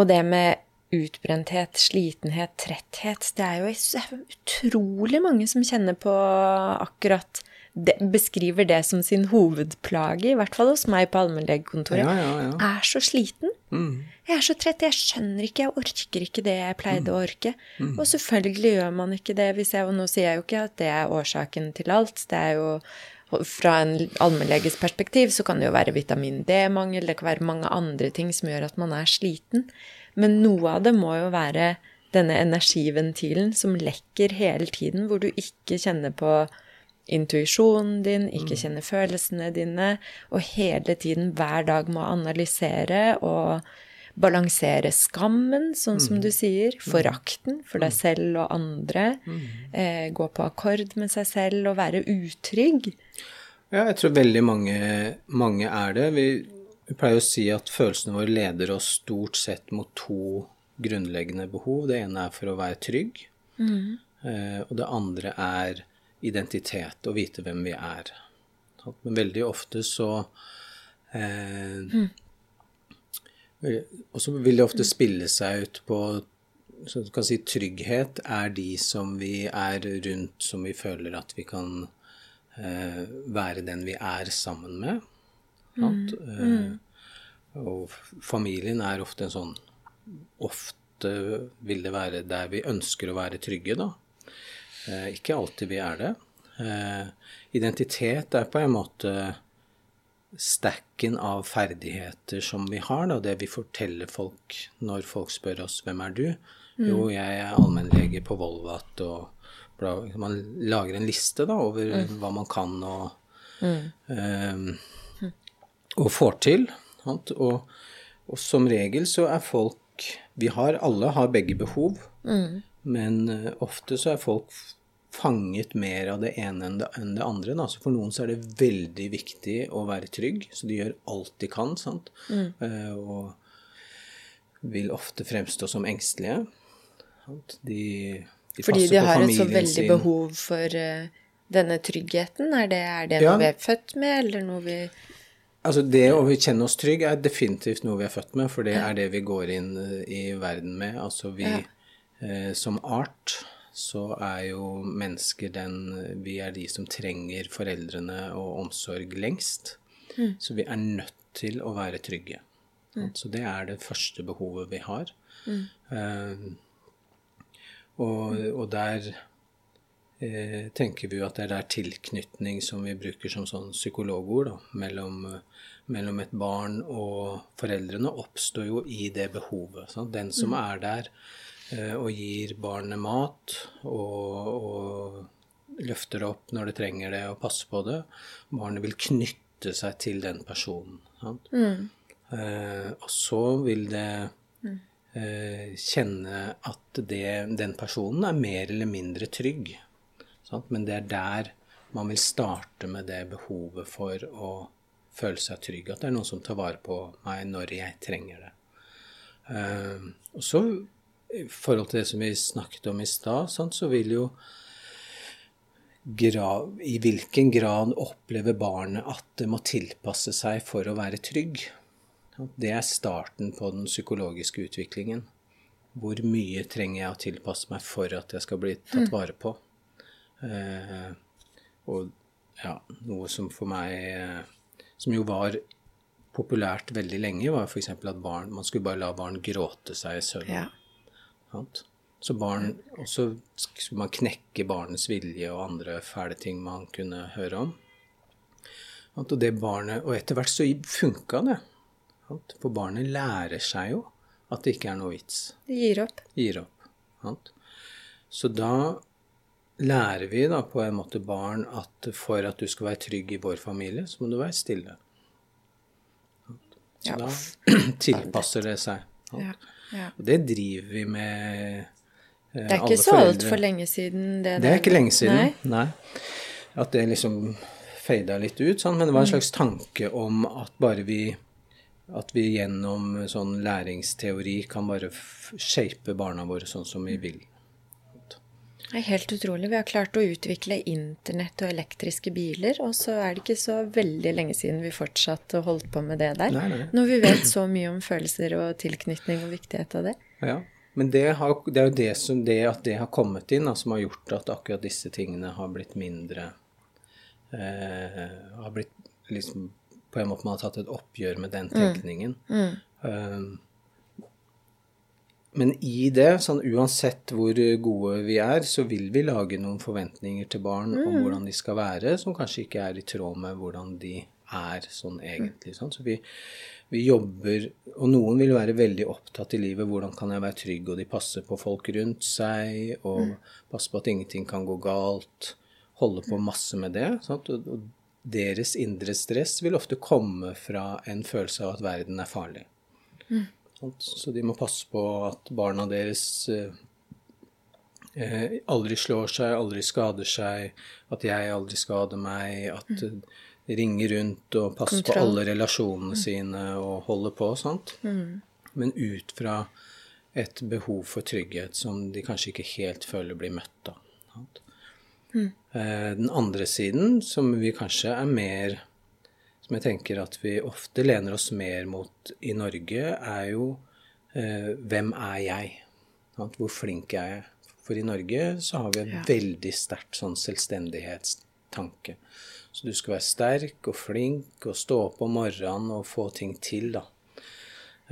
Og det med utbrenthet, slitenhet, tretthet, det er jo utrolig mange som kjenner på akkurat det, beskriver det som sin hovedplage, i hvert fall hos meg på allmennlegekontoret, ja, ja, ja. er så sliten. Mm. Jeg er så trett, jeg skjønner ikke, jeg orker ikke det jeg pleide å orke. Og selvfølgelig gjør man ikke det. Hvis jeg, og nå sier jeg jo ikke at det er årsaken til alt. Det er jo fra en allmennleges perspektiv så kan det jo være vitamin D-mangel, det kan være mange andre ting som gjør at man er sliten. Men noe av det må jo være denne energiventilen som lekker hele tiden, hvor du ikke kjenner på intuisjonen din, ikke kjenne følelsene dine, og hele tiden hver dag må analysere og balansere skammen, sånn som du sier, forakten for deg selv og andre, eh, gå på akkord med seg selv og være utrygg. Ja, jeg tror veldig mange, mange er det. Vi, vi pleier å si at følelsene våre leder oss stort sett mot to grunnleggende behov. Det ene er for å være trygg, eh, og det andre er identitet, og vite hvem vi er. Men veldig ofte så eh, Og så vil det ofte spille seg ut på så du kan si Trygghet er de som vi er rundt, som vi føler at vi kan eh, være den vi er sammen med. sant? Eh, og familien er ofte en sånn Ofte vil det være der vi ønsker å være trygge, da. Eh, ikke alltid vi er det. Eh, identitet er på en måte stacken av ferdigheter som vi har, da, det vi forteller folk når folk spør oss 'Hvem er du?' Jo, jeg er allmennlege på Volvat, og bla, man lager en liste da over hva man kan og, eh, og får til. Sant? Og, og som regel så er folk Vi har alle har begge behov, men eh, ofte så er folk fanget mer av det ene enn det, andre. Da. Så for noen så er det veldig viktig å være trygg, så de gjør alt de kan. sant? Eh, og vil ofte fremstå som engstelige. Sant? De, de Fordi de har et så veldig sin. behov for uh, denne tryggheten. Er det, er det Ja. noe vi er født med, eller noe vi Altså Det å kjenne oss trygg er definitivt noe vi er født med, for det er det vi går inn i verden med. Altså vi Ja. Eh, Som art så er jo mennesker den Vi er de som trenger foreldrene og omsorg lengst. Så vi er nødt til å være trygge. Så det er det første behovet vi har. Eh, og, og der eh, tenker vi jo at det er der tilknytning som vi bruker som sånn psykologord, da, mellom, mellom et barn og foreldrene, oppstår jo i det behovet. Sant? Den som er der og gir barnet mat og, og løfter opp når det trenger det, og passer på det, barnet vil knytte seg til den personen. Sant? Eh, og så vil det eh, kjenne at det, den personen er mer eller mindre trygg. Sant? Men det er der man vil starte med det behovet for å føle seg trygg. At det er noen som tar vare på meg når jeg trenger det. Eh, og så i forhold til det som vi snakket om i stad, så vil jo grav, I hvilken grad opplever barnet at det må tilpasse seg for å være trygg? Det er starten på den psykologiske utviklingen. Hvor mye trenger jeg å tilpasse meg for at jeg skal bli tatt vare på? Eh, og ja, noe som for meg eh, Som jo var populært veldig lenge, var f.eks. at barn, man skulle bare la barn gråte seg i søvn. Ja. Sant? Så barn, Og så skulle man knekke barnets vilje og andre fæle ting man kunne høre om. Sant? Og, det barnet, og etter hvert så funka det. Sant? For barnet lærer seg jo at det ikke er noe vits. Det gir opp. Gir opp. Sant? Så da lærer vi da på en måte barn at for at du skal være trygg i vår familie, så må du være stille. Så Ja, da tilpasser det seg. Ja. Ja. Og det driver vi med eh, Det er ikke så altfor lenge siden det Det er ikke lenge siden. Nei. Nei. At det liksom fada litt ut, sånn. men det var en Mm. slags tanke om at bare vi at vi gjennom sånn læringsteori kan bare shape barna våre sånn som vi vil. Det er helt utrolig. Vi har klart å utvikle internett og elektriske biler, og så er det ikke så veldig lenge siden vi fortsatte å holde på med det der. Nei, nei. Når vi vet så mye om følelser og tilknytning og viktighet av det. Ja. Men det, har, det er jo det, som, det at det har kommet inn, da, som har gjort at akkurat disse tingene har blitt mindre eh, Har blitt liksom På en måte man har tatt et oppgjør med den tenkningen. Eh, men i det, sånn uansett hvor gode vi er, så vil vi lage noen forventninger til barn om hvordan de skal være, som kanskje ikke er i tråd med hvordan de er sånn egentlig. Sånn. Så vi, vi jobber Og noen vil være veldig opptatt i livet hvordan kan jeg være trygg, og de passer på folk rundt seg, og passer på at ingenting kan gå galt. Holde på masse med det. Sant? Og, og deres indre stress vil ofte komme fra en følelse av at verden er farlig. Sant? Så de må passe på at barna deres eh, eh, aldri slår seg, aldri skader seg, at jeg aldri skader meg, at eh, de ringer rundt og passer på alle relasjonene sine og holder på. Sant? Men ut fra et behov for trygghet som de kanskje ikke helt føler blir møtt av. Mm. Eh, Den andre siden, som vi kanskje er mer Som jeg tenker at vi ofte lener oss mer mot i Norge, er jo eh, hvem er jeg? Hvor flink er jeg? For i Norge så har vi en Ja. veldig sterkt sånn selvstendighetstanke. Så du skal være sterk og flink og stå opp om morgenen og få ting til, da.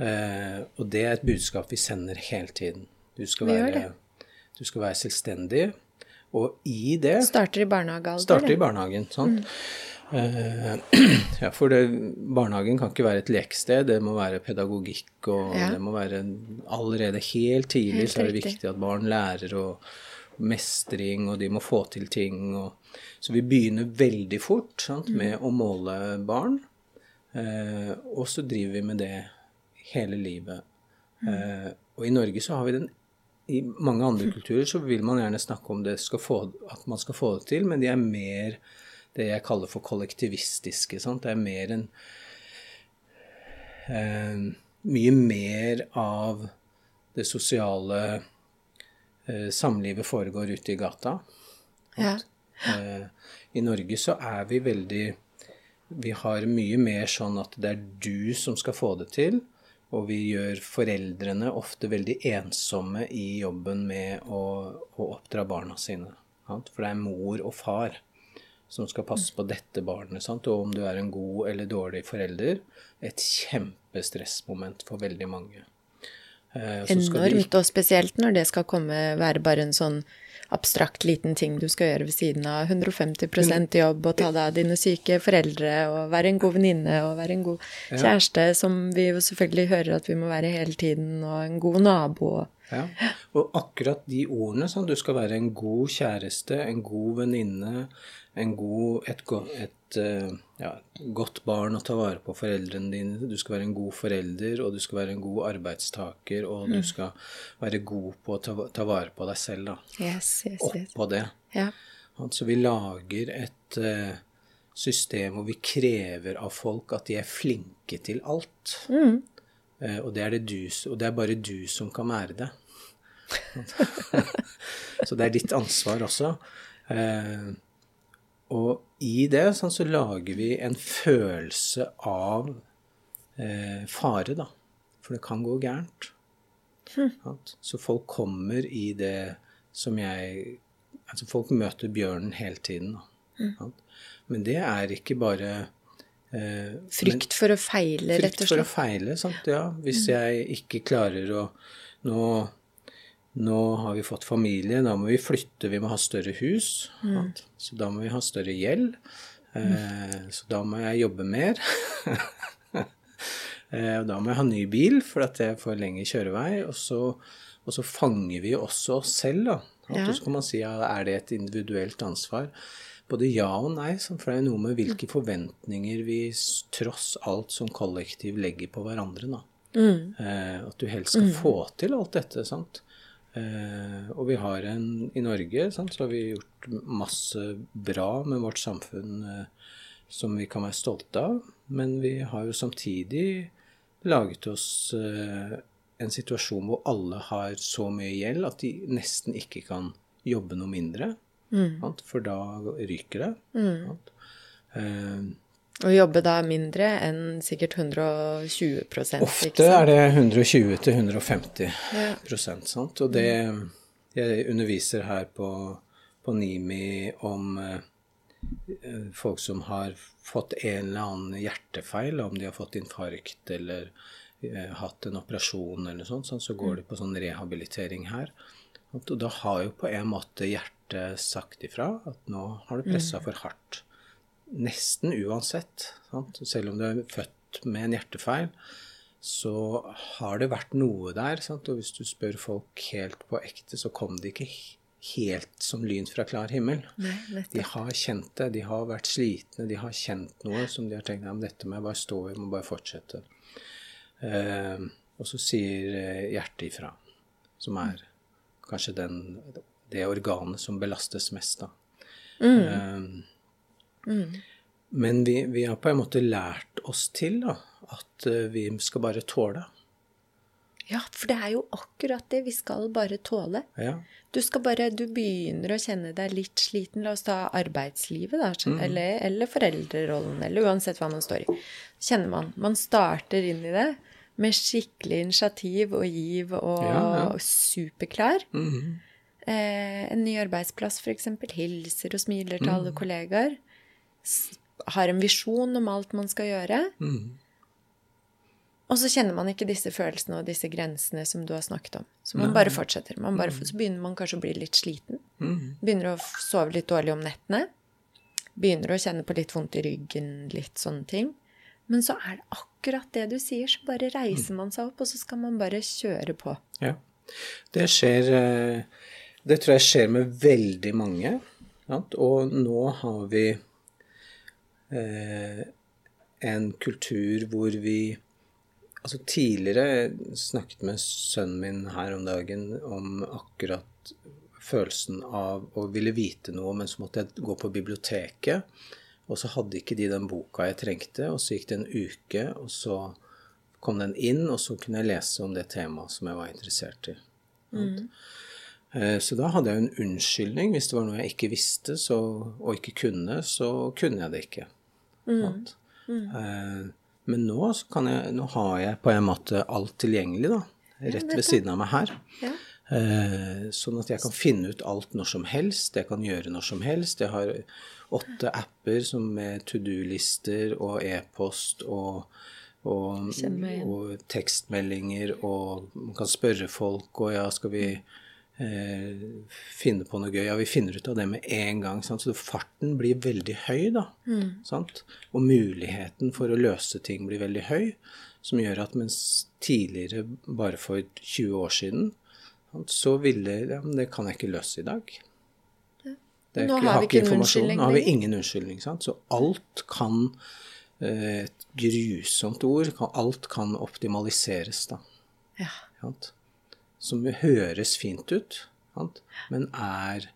Eh, og det er et budskap vi sender hele tiden. Du skal være, du skal være selvstendig. Og i det Starter i barnehagen. Starter i barnehagen, sant. Eh, ja, for det, barnehagen kan ikke være et leksted. det må være pedagogikk, og Ja. det må være allerede helt tidlig Helt så er det viktig at barn lærer og mestring, og de må få til ting. Og, så vi begynner veldig fort sant, Mm. med å måle barn, eh, og så driver vi med det hele livet. Mm. Eh, og i Norge så har vi den i mange andre kulturer så vil man gjerne snakke om det skal få, at man skal få det til, men de er mer det jeg kaller for kollektivistiske. Sant? Det er mer en eh, Mye mer av det sosiale eh, samlivet foregår ute i gata. Ja. Eh, I Norge så er vi veldig Vi har mye mer sånn at det er du som skal få det til. Og vi gjør foreldrene ofte veldig ensomme i jobben med å, å oppdra barna sine. Sant? For det er mor og far som skal passe på dette barnet. Sant? Og om du er en god eller dårlig forelder, et kjempestressmoment for veldig mange. Eh, så skal de Enormt, og spesielt når det skal komme, være bare en sånn abstrakt liten ting du skal gjøre ved siden av 150% jobb og ta deg av dine syke foreldre og være en god venninne og være en god kjæreste, som vi jo selvfølgelig hører at vi må være hele tiden, og en god nabo. Ja. Og akkurat de ordene, sånn, du skal være en god kjæreste, en god venninne, en god, et, et eh, ja, godt barn å ta vare på foreldrene dine, du skal være en god forelder, og du skal være en god arbeidstaker, og du skal være god på å ta, ta vare på deg selv, da. Yes, yes, yes. Oppå det. Ja. Sant? Så vi lager et uh, system hvor vi krever av folk at de er flinke til alt. Eh, og, det er det du, og det er bare du som kan være det. så det er ditt ansvar også. Eh, og i det sånn, så lager vi en følelse av eh, fare, da. For det kan gå gærent. Mm. Så folk kommer i det som jeg Altså folk møter bjørnen hele tiden. Da. Mm. Men det er ikke bare eh, Frykt for å feile, rett og slett? Frykt for å feile, sant. Ja, hvis jeg ikke klarer å nå, nå har vi fått familie, da må vi flytte, vi må ha større hus. Sant? Så da må vi ha større gjeld. Eh, så da må jeg jobbe mer. Eh, Og da må jeg ha ny bil, for at jeg får lengre kjørevei. Og så, og så fanger vi også oss selv, da. Ja. Og så kan man si ja, er det et individuelt ansvar? Både ja og nei, for det er noe med hvilke forventninger vi tross alt som kollektiv legger på hverandre. da. Eh, at du helst skal få til alt dette. sant? Eh, og vi har en I Norge sant, så har vi gjort masse bra med vårt samfunn eh, som vi kan være stolte av. Men vi har jo samtidig laget oss eh, en situasjon hvor alle har så mye gjeld at de nesten ikke kan jobbe noe mindre. Sant? For da ryker det. Sant? Og jobbe da mindre enn sikkert 120 ikke Ofte er det 120-150 Ja. prosent, sant? Og det Jeg underviser her på, på NIMI om eh, folk som har fått en eller annen hjertefeil, om de har fått infarkt eller, eh, hatt en operasjon eller noe sånt, sånn, så går de på sånn rehabilitering her. Og da har jo på en måte hjertet sagt ifra at nå har du pressa for hardt. Nesten uansett. Sant? Selv om du er født med en hjertefeil, så har det vært noe der. Sant? Og hvis du spør folk helt på ekte, så kom det ikke helt som lyn fra klar himmel. Nei, de har kjent det, de har vært slitne, de har kjent noe som de har tenkt om, dette må jeg bare stå i, må bare fortsette. Eh, og så sier eh, hjertet ifra, som er kanskje den, det organet som belastes mest, da. Mm. Eh, mm. Men vi, vi, har på en måte lært oss til da, at eh, vi skal bare tåle. Ja, for det er jo akkurat det. Vi skal bare tåle. Ja. Du skal bare Du begynner å kjenne deg litt sliten. La oss ta arbeidslivet, da. Mm. Eller, eller, foreldrerollen. Eller uansett hva man står i. Kjenner man. Man starter inn i det med skikkelig initiativ og giv og ja, ja. superklar. Mm. Eh, en ny arbeidsplass, f.eks. Hilser og smiler til mm. alle kollegaer. Har en visjon om alt man skal gjøre. Mm. Og så kjenner man ikke disse følelsene og disse grensene som du har snakket om. Så man Nei. bare fortsetter. Man bare, mm. så begynner man kanskje å bli litt sliten. Mm. Begynner å sove litt dårlig om nettene. Begynner å kjenne på litt vondt i ryggen, litt sånne ting. Men så er det akkurat det du sier, så bare reiser man seg opp, og så skal man bare kjøre på. Ja. Det skjer eh, Det tror jeg skjer med veldig mange. Og nå har vi en kultur hvor vi Altså Tidligere snakket med sønnen min her om dagen om akkurat følelsen av å ville vite noe, men så måtte jeg gå på biblioteket. Og så hadde ikke de den boka jeg trengte, og så gikk det en uke, og så kom den inn, og så kunne jeg lese om det temaet som jeg var interessert i. Mm. Eh, så da hadde jeg en unnskyldning. Hvis det var noe jeg ikke visste så, og ikke kunne, så kunne jeg det ikke. Mm. Mm. Eh, men nå, jeg, nå, har jeg på en måte alt tilgjengelig, da. Rett ved siden av meg her. Ja. Eh, sånn at jeg kan finne ut alt når som helst. Jeg kan gjøre når som helst. Jeg har åtte apper som med to do-lister og e-post og, og, og, tekstmeldinger, og man kan spørre folk, og ja, skal vi eh, finne på noe gøy. Ja, vi finner ut av det med en gang. Sant? Så farten blir veldig høy, da. Mm. Og muligheten for å løse ting blir veldig høy. Som gjør at mens tidligere, bare for 20 år siden, sant? så ville ja, Det kan jeg ikke løse i dag. Er, Nå har vi ikke en unnskyldning. Nå har vi ingen unnskyldning. Sant? Så alt kan eh, Et grusomt ord. Alt kan optimaliseres, da. Ja. Sant? Som høres fint ut, sant? men er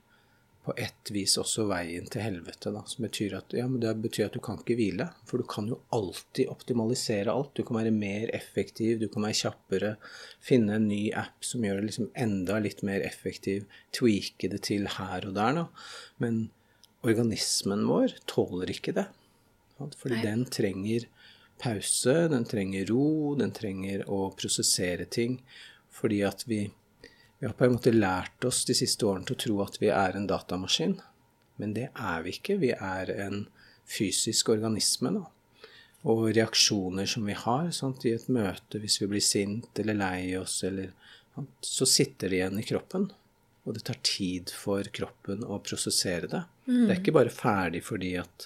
på et vis også veien til helvete. Da, som betyr at, ja, det betyr at du kan ikke hvile. For du kan jo alltid optimalisere alt. Du kan være mer effektiv, du kan være kjappere. Finne en ny app som gjør det liksom enda litt mer effektiv. Tweake det til her og der. Da. Men organismen vår tåler ikke det. Sant? Fordi Nei. den trenger pause, den trenger ro, den trenger å prosessere ting. Fordi at vi, vi, har på en måte lært oss de siste årene til å tro at vi er en datamaskin. Men det er vi ikke. Vi er en fysisk organisme. Da. Og reaksjoner som vi har sant, i et møte, hvis vi blir sint eller lei oss, eller, så sitter det igjen i kroppen. Og det tar tid for kroppen å prosessere det. Mm. Det er ikke bare ferdig fordi at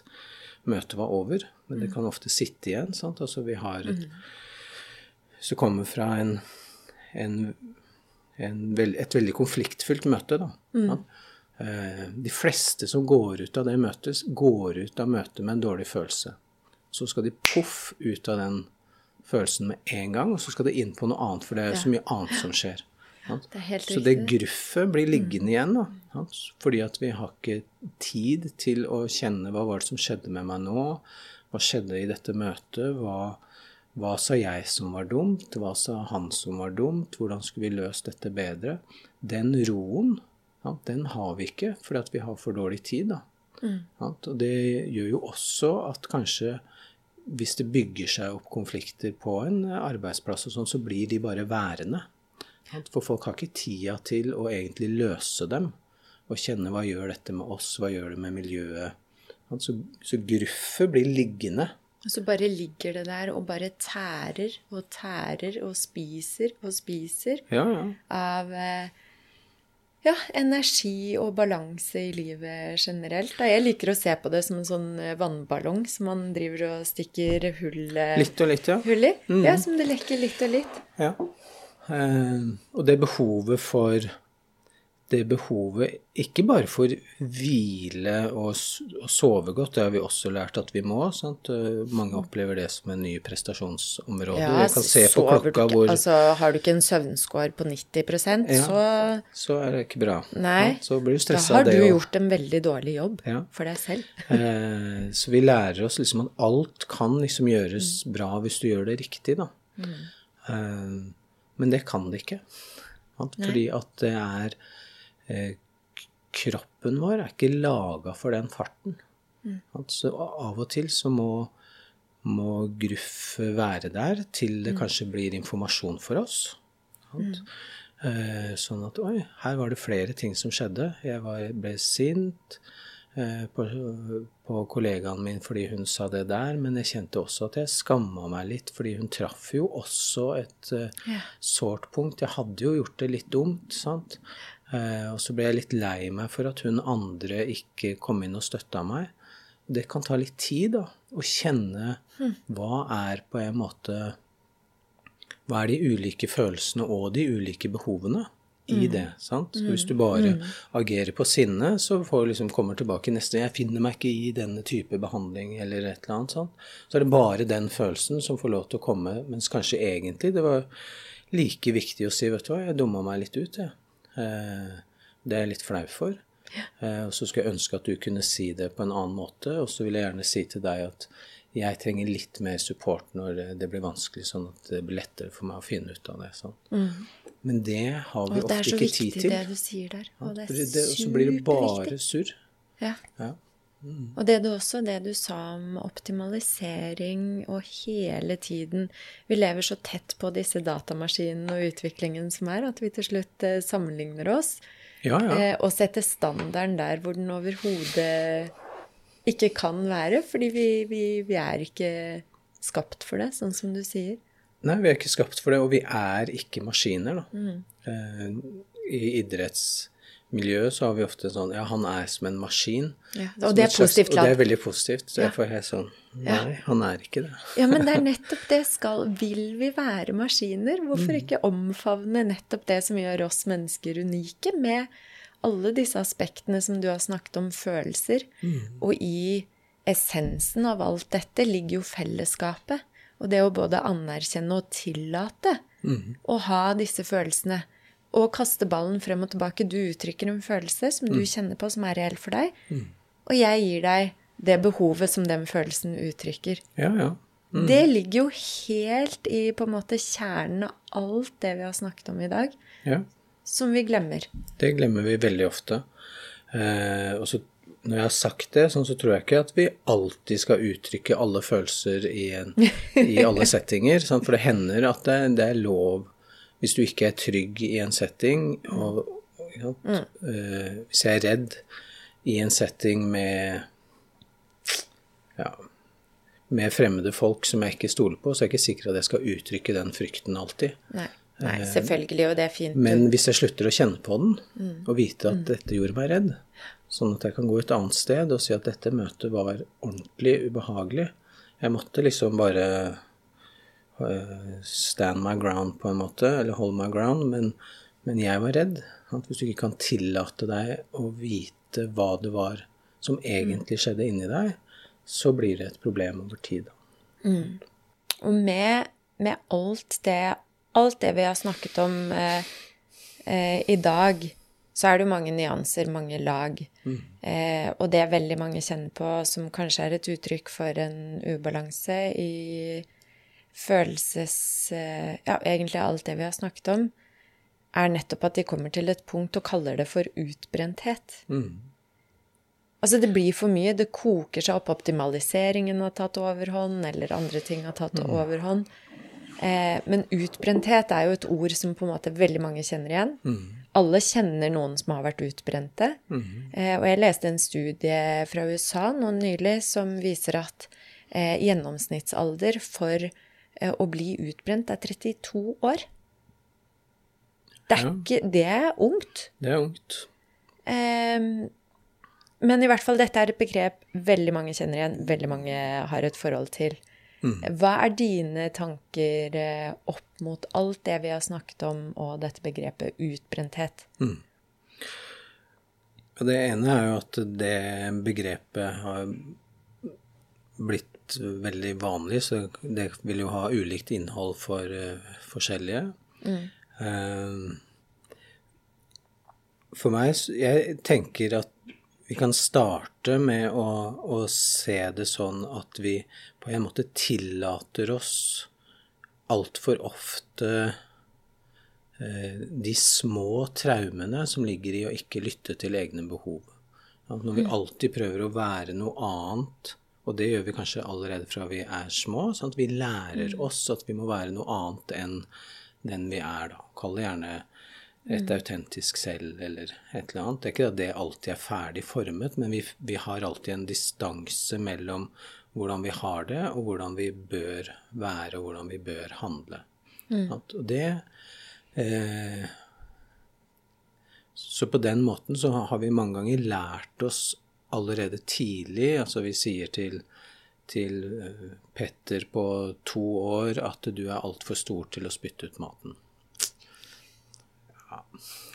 møtet var over, men det mm. kan ofte sitte igjen. Sant? Altså vi har et, mm. Hvis du kommer fra en en, en veld, et veldig konfliktfylt møte. Da. Mm. Eh, de fleste som går ut av det møtet, går ut av møtet med en dårlig følelse. Så skal de poff ut av den følelsen med en gang, og så skal de inn på noe annet, for det er ja. så mye annet som skjer. Det så det gruffet blir liggende mm. igjen, da. Fordi at vi har ikke tid til å kjenne hva var det som skjedde med meg nå, hva skjedde i dette møtet, hva, hva sa jeg som var dumt? Hva sa han som var dumt? Hvordan skulle vi løst dette bedre? Den roen, ja, den har vi ikke fordi vi har for dårlig tid. da. Mm. Ja, og det gjør jo også at kanskje hvis det bygger seg opp konflikter på en arbeidsplass, og sånn, så blir de bare værende. For folk har ikke tida til å egentlig løse dem og kjenne hva gjør dette med oss, hva gjør det med miljøet. Så, så gruffet blir liggende Og så bare ligger det der og bare tærer og tærer og spiser og spiser Ja, ja. av eh, ja, energi og balanse i livet generelt. Jeg liker å se på det som en sånn eh, vannballong som man driver og stikker hull, eh, Litt og litt, ja. hull i. Ja, som det lekker litt og litt. ja. Og det behovet for det behovet ikke bare for hvile og, og sove godt, det har vi også lært at vi må. Sant? Eh, Mange opplever det som en ny prestasjonsområde. jeg kan se på klokka ikke- hvor Altså, har du ikke en søvnscore på 90 Ja. så Så er det ikke bra. Nei, ja, Så blir du da stressa har av det du gjort en veldig dårlig jobb Ja. for deg selv. Eh, så vi lærer oss liksom at alt kan liksom gjøres bra hvis du gjør det riktig, da. Eh, men det kan det ikke. Sant? Fordi at det er Kroppen vår er ikke laga for den farten. Mm. Altså, av og til så må, må gruff være der til det kanskje blir informasjon for oss. Sant? Eh, sånn at oi, her var det flere ting som skjedde. Jeg var, ble sint eh, på, på kollegaen min fordi hun sa det der, men jeg kjente også at jeg skamma meg litt, fordi hun traff jo også et eh, Ja. sårt punkt. Jeg hadde jo gjort det litt dumt, sant. Eh, og så ble jeg litt lei meg for at hun andre ikke kom inn og støtta meg. Det kan ta litt tid, da, å kjenne hva er på en måte hva er de ulike følelsene og de ulike behovene i det. sant? Så hvis du bare agerer på sinne, så får du liksom kommer tilbake neste Jeg finner meg ikke i denne type behandling eller et eller annet sånt. Så er det bare den følelsen som får lov til å komme, mens kanskje egentlig det var like viktig å si vet du hva, jeg dumma meg litt ut, jeg. Eh, det er jeg litt flau for. Eh, og så skulle jeg ønske at du kunne si det på en annen måte, og så vil jeg gjerne si til deg at jeg trenger litt mer support når det blir vanskelig, sånn at det blir lettere for meg å finne ut av det. Sånn. Men det har vi ofte ikke tid til. Og det er så viktig det du sier der. Og det er Det- det- Og så blir det bare surr. Ja. Ja. Og det du også, det du sa om optimalisering og hele tiden Vi lever så tett på disse datamaskinene og utviklingen som er, at vi til slutt eh, sammenligner oss. Ja, ja. Eh, og setter standarden der hvor den overhodet ikke kan være. Fordi vi, vi, vi er ikke skapt for det, sånn som du sier. Nei, vi er ikke skapt for det, og vi er ikke maskiner, da. Mm. Eh, I idrettsmiljøet så har vi ofte sånn Ja, han er som en maskin. Ja, og det et er slags- positivt Og det er veldig positivt. Så jeg får helt sånn Nei, han er ikke det. Ja, men det er nettopp det skal Vil vi være maskiner? Hvorfor Mm. ikke omfavne nettopp det som gjør oss mennesker unike, med alle disse aspektene som du har snakket om, følelser? Mm. Og i essensen av alt dette ligger jo fellesskapet. Og det å både anerkjenne og tillate Mm. å ha disse følelsene. Og kaste ballen frem og tilbake. Du uttrykker en følelse som Mm. du kjenner på, som er reell for deg. Og jeg gir deg det behovet som den følelsen uttrykker. Ja, ja. Det ligger jo helt i på en måte kjernen av alt det vi har snakket om i dag, ja. som vi glemmer. Det glemmer vi veldig ofte. Eh, og så når jeg har sagt det, sånn, så tror jeg ikke at vi alltid skal uttrykke alle følelser i, en, i alle settinger. Sant? For det hender at det, det er lov hvis du ikke er trygg i en setting. Og, sant? Eh, hvis jeg er redd i en setting med ja, med fremmede folk som jeg ikke stoler på, så er jeg ikke sikker at jeg skal uttrykke den frykten alltid. Nei, nei selvfølgelig, og det er fint. Eh, Men hvis jeg slutter å kjenne på den, og vite at dette gjorde meg redd, sånn at jeg kan gå et annet sted og si at dette møtet var ordentlig ubehagelig Jeg måtte liksom bare eh, stand my ground på en måte, eller hold my ground, men, men jeg var redd. At Hvis du ikke kan tillate deg å vite hva det var som egentlig skjedde inni deg, så blir det et problem over tid. Mm. Og med, med alt, det, alt det vi har snakket om eh, eh, i dag, så er det jo mange nyanser, mange lag. Eh, og det veldig mange kjenner på, som kanskje er et uttrykk for en ubalanse i følelses... Eh, ja, egentlig alt det vi har snakket om, er nettopp at de kommer til et punkt og kaller det for utbrenthet. Altså, det blir for mye. Det koker seg opp. Optimaliseringen har tatt overhånd, eller andre ting har tatt overhånd. Eh, men utbrenthet er jo et ord som på en måte veldig mange kjenner igjen. Alle kjenner noen som har vært utbrente. Eh, og jeg leste en studie fra USA nå nylig som viser at eh, gjennomsnittsalder for eh, å bli utbrent er 32 år. Det er, ikke, det er ungt. Det er ungt. Um, men i hvert fall, dette er et begrep veldig mange kjenner igjen, veldig mange har et forhold til. Hva er dine tanker eh, opp mot alt det vi har snakket om, og dette begrepet utbrenthet? Mm. det ene er jo at det begrepet har blitt veldig vanlig, så det vil jo ha ulikt innhold for uh, forskjellige. Eh, for meg Jeg tenker at vi kan starte med å, å se det sånn at vi på en måte tillater oss altfor ofte eh, de små traumene som ligger i å ikke lytte til egne behov. Når vi alltid prøver å være noe annet, og det gjør vi kanskje allerede fra vi er små, sånn at vi lærer oss at vi må være noe annet enn den vi er, da. Kall det gjerne et autentisk selv eller et eller annet. Det er ikke at det alltid er ferdig formet, men vi, vi har alltid en distanse mellom hvordan vi har det, og hvordan vi bør være, og hvordan vi bør handle. Sant? Og det eh, Så på den måten så har vi mange ganger lært oss allerede tidlig Altså vi sier til, til eh, Petter på to år at du er altfor stor til å spytte ut maten. Ja,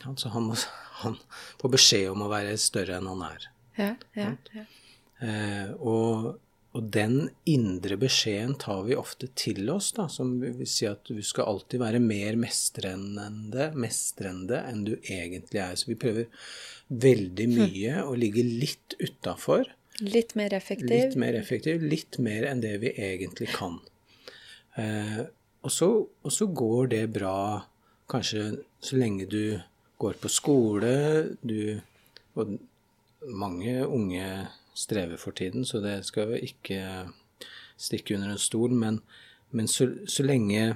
altså han, må, han får beskjed om å være større enn han er. Ja, ja, ja. Eh, og, og den indre beskjeden tar vi ofte til oss, da, som vil si at du skal alltid være mer mestrende, mestrende enn du egentlig er. Så vi prøver veldig mye og ligge litt utafor. Litt mer effektiv. Litt mer effektiv, litt mer enn det vi egentlig kan. Eh, og, så, og så går det bra kanskje så lenge du går på skole, du Og mange unge strever for tiden, så det skal vi ikke stikke under en stol, men, men så, så lenge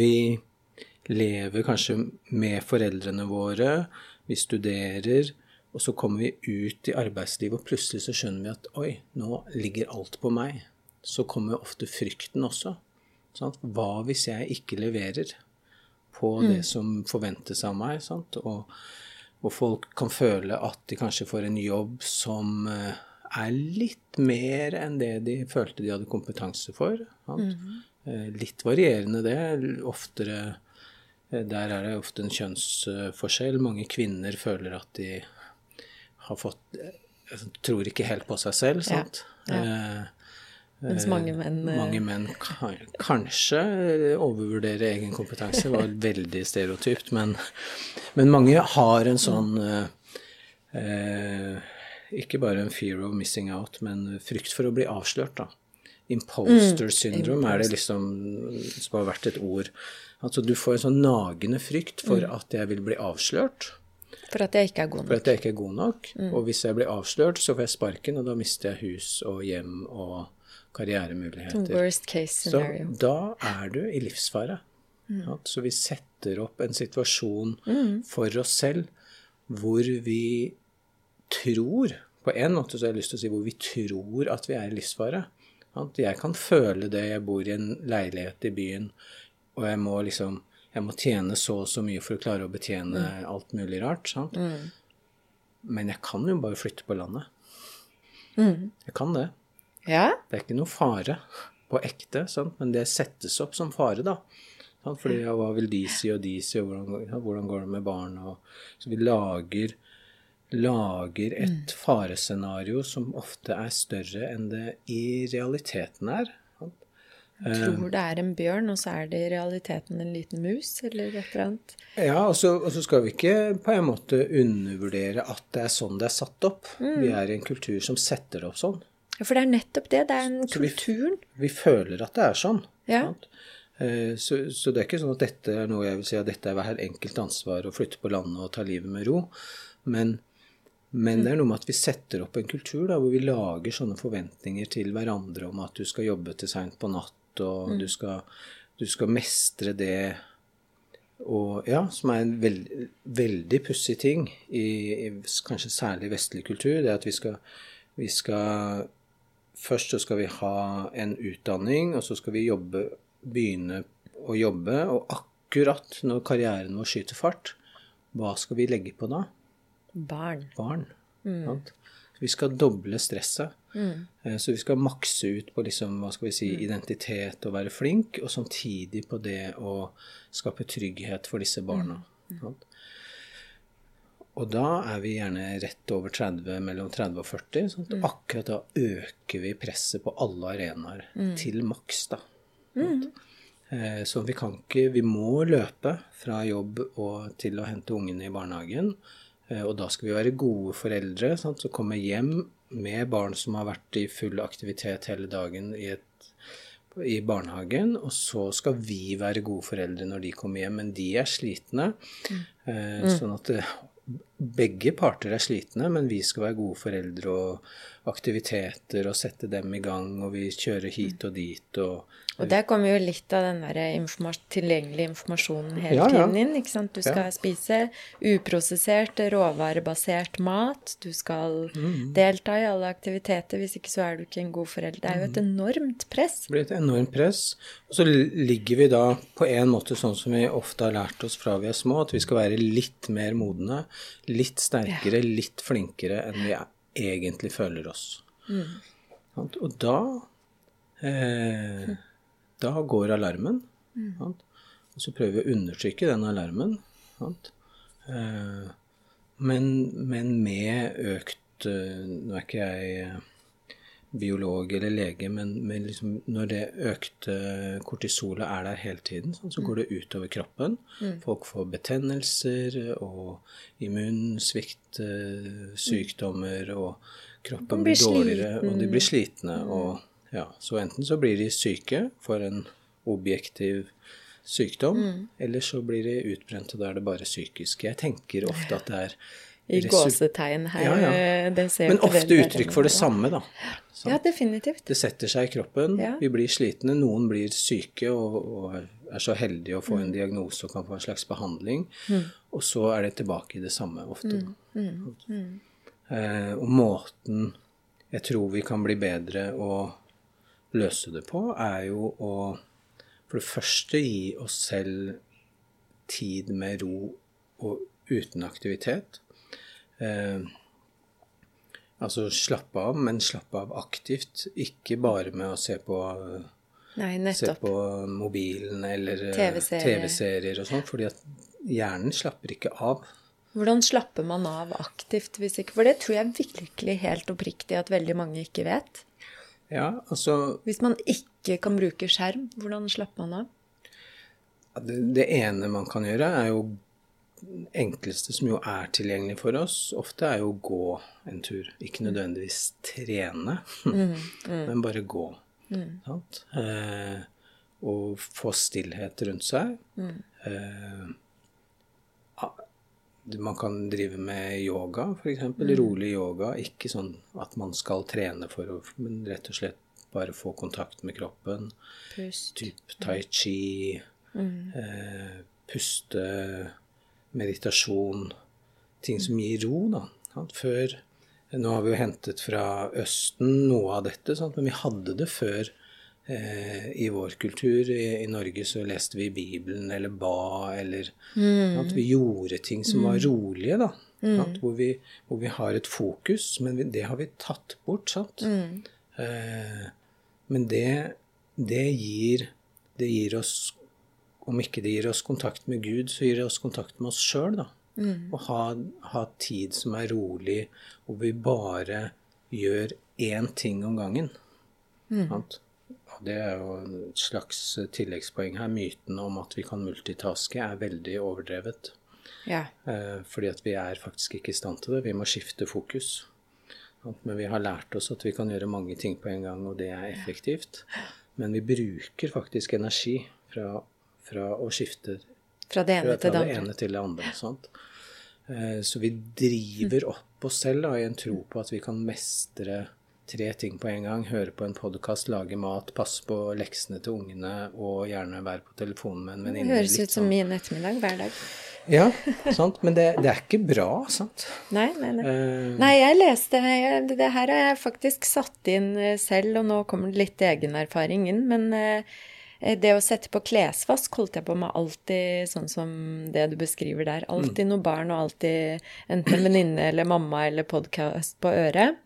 vi lever kanskje med foreldrene våre, vi studerer, og så kommer vi ut i arbeidslivet, og plutselig så skjønner vi at oi, nå ligger alt på meg. Så kommer ofte frykten også. Sant? Hva hvis jeg ikke leverer på det som forventes av meg? Sant? Og, og folk kan føle at de kanskje får en jobb som eh, er litt mer enn det de følte de hadde kompetanse for. Sant? Mm. Litt varierende det. Oftere eh, Der er det ofte en kjønnsforskjell. Mange kvinner føler at de har fått eh, Tror ikke helt på seg selv, sant. ja. Eh, Mens mange menn eh, mange menn kan, kanskje overvurderer egen kompetanse, var veldig stereotypt, men, men mange har en sånn eh, eh, Ikke bare en fear of missing out, men frykt for å bli avslørt, da. Imposter syndrome er det liksom som har vært et ord. Altså du får en sånn nagende frykt for at jeg vil bli avslørt. For at jeg ikke er god For nok. at jeg ikke er god nok. Og hvis jeg blir avslørt, så får jeg sparken, og da mister jeg hus og hjem og karrieremuligheter. Worst case Så da er du i livsfare. Ja, så vi setter opp en situasjon for oss selv hvor vi tror På en måte så har jeg lyst til å si hvor vi tror at vi er i livsfare. At jeg kan føle det. Jeg bor i en leilighet i byen, og jeg må liksom jeg må tjene så og så mye for å klare å betjene alt mulig rart. Sant? Men jeg kan jo bare flytte på landet. Jeg kan det. Ja? Det er ikke noe fare på ekte, sant? men det settes opp som fare, da. Sant? Fordi ja, hva vil de si, og de si, og hvordan, ja, hvordan går det med barn? Og, så vi lager, lager et farescenario som ofte er større enn det i realiteten er. Jeg Tror det er en bjørn, og så er det i realiteten en liten mus, eller et eller annet. Ja, og så, og så skal vi ikke på en måte undervurdere at det er sånn det er satt opp. Vi er i en kultur som setter det opp sånn. Ja, for det er nettopp det. Det er en Så vi- kulturen. Vi føler at det er sånn. Ja. Eh, Så, så det er ikke sånn at dette er noe jeg vil si at dette er hver enkelt ansvar å flytte på landet og ta livet med ro. Men, men det er noe med at vi setter opp en kultur da, hvor vi lager sånne forventninger til hverandre om at du skal jobbe til seint på natt, og du, skal, du skal mestre det og ja, som er en veld, veldig pussig ting i, i kanskje særlig vestlig kultur, det er at vi skal, vi skal først så skal vi ha en utdanning, og så skal vi jobbe, begynne å jobbe. Og akkurat når karrieren vår skyter fart, hva skal vi legge på da? Barn. Barn. sant? Vi skal doble stresset. Mm. Så vi skal makse ut på liksom, hva skal vi si, identitet og være flink, og samtidig på det å skape trygghet for disse barna. sant? Og da er vi gjerne rett over 30, mellom 30 og 40. Sant? Og akkurat da øker vi presset på alle arenaer til maks, da. sant? Eh, Så vi kan ikke Vi må løpe fra jobb og til å hente ungene i barnehagen. Eh, Og da skal vi være gode foreldre sant? som kommer hjem med barn som har vært i full aktivitet hele dagen i, et, i barnehagen. Og så skal vi være gode foreldre når de kommer hjem, men de er slitne. Mm. Sånn at det, begge parter er slitne, men vi skal være gode foreldre og aktiviteter og sette dem i gang, og vi kjører hit og dit og Og der kommer jo litt av den der informas tilgjengelige informasjonen hele Ja, ja. tiden inn. ikke sant? Du skal Ja. spise uprosessert, råvarebasert mat. Du skal Mm. delta i alle aktiviteter. Hvis ikke så er du ikke en god forelder. Det er jo Mm. et enormt press. Det blir et enormt press. Og så ligger vi da på en måte sånn som vi ofte har lært oss fra vi er små, at vi skal være litt mer modne, litt sterkere, litt flinkere enn vi egentlig føler oss. Mm. Og da eh, Da går alarmen. Mm. Og så prøver vi å undertrykke den alarmen. Eh, men, men med økt eh, Nå er ikke jeg eh, biolog eller lege, men, men liksom når det økte kortisolet er der hele tiden, sånn, så går det utover kroppen. Folk får betennelser og immunsvikt, eh, sykdommer, og kroppen blir blir dårligere, sliten. og de blir slitne. Og, ja, så enten så blir de syke for en objektiv sykdom, eller så blir de utbrent, og da er det bare psykisk. Jeg tenker ofte at det er I gåsetegn her. Ja, ja. eh, Det ser Men ofte uttrykk for det samme, da. Ja, definitivt. Det setter seg i kroppen, Ja. vi blir slitne, noen blir syke og, og er så heldige å få Mm. en diagnose og kan få en slags behandling, og så er det tilbake i det samme ofte. Mm. Mm. Eh, og måten jeg tror vi kan bli bedre å løse det på, er jo å for det første gi oss selv tid med ro og uten aktivitet. Eh, altså slappe av, men slappe av aktivt. Ikke bare med å se på, Nei, se på mobilen eller eh, TV-serier. TV-serier og sånn, fordi at hjernen slapper ikke av. Hvordan slapper man av aktivt hvis ikke For det tror jeg virkelig helt oppriktig at veldig mange ikke vet. Ja, altså Hvis man ikke kan bruke skjerm, hvordan slapper man av? det, det ene man kan gjøre, er jo enkleste som jo er tilgjengelig for oss, ofte er jo å gå en tur. Ikke nødvendigvis trene, men bare gå. Sant? Eh, og få stillhet rundt seg. Eh, ah, man kan drive med yoga, f.eks. Rolig yoga. Ikke sånn at man skal trene for å Men rett og slett bare få kontakt med kroppen. Pust. Typ tai chi, eh, puste, meditasjon. Ting som gir ro, da. Før Nå har vi jo hentet fra Østen noe av dette, sant? men vi hadde det før. Eh, I vår kultur i, i Norge så leste vi Bibelen eller ba eller sant? Vi gjorde ting som var rolige, da. Sant? Hvor, vi, hvor vi har et fokus, men vi, det har vi tatt bort. sant? Eh, men det, det, gir, det gir oss Om ikke det gir oss kontakt med Gud, så gir det oss kontakt med oss sjøl, da. Å ha, ha tid som er rolig, hvor vi bare gjør én ting om gangen. Sant? Og det er jo et slags tilleggspoeng her. Myten om at vi kan multitaske, er veldig overdrevet. Ja. Eh, fordi at vi er faktisk ikke i stand til det. Vi må skifte fokus. Sant? Men vi har lært oss at vi kan gjøre mange ting på en gang, og det er effektivt. Men vi bruker faktisk energi fra, fra å skifte Fra det ene fra til det andre. ene til det andre. Sant? Eh, Så vi driver opp oss selv da, i en tro på at vi kan mestre tre ting på en gang. Høre på en podkast, lage mat, passe på leksene til ungene og gjerne være på telefonen med en Det venninne. høres ut som sånn. min ettermiddag hver dag. Ja, sant. Men det, det er ikke bra, sant. Nei, nei, nei. Uh, Nei, jeg leste Det her har jeg faktisk satt inn eh, selv, og nå kommer det litt egenerfaring inn. Men eh, det å sette på klesvask holdt jeg på med alltid sånn som det du beskriver der. Alltid noe barn, og alltid enten en venninne eller mamma eller podkast på øret.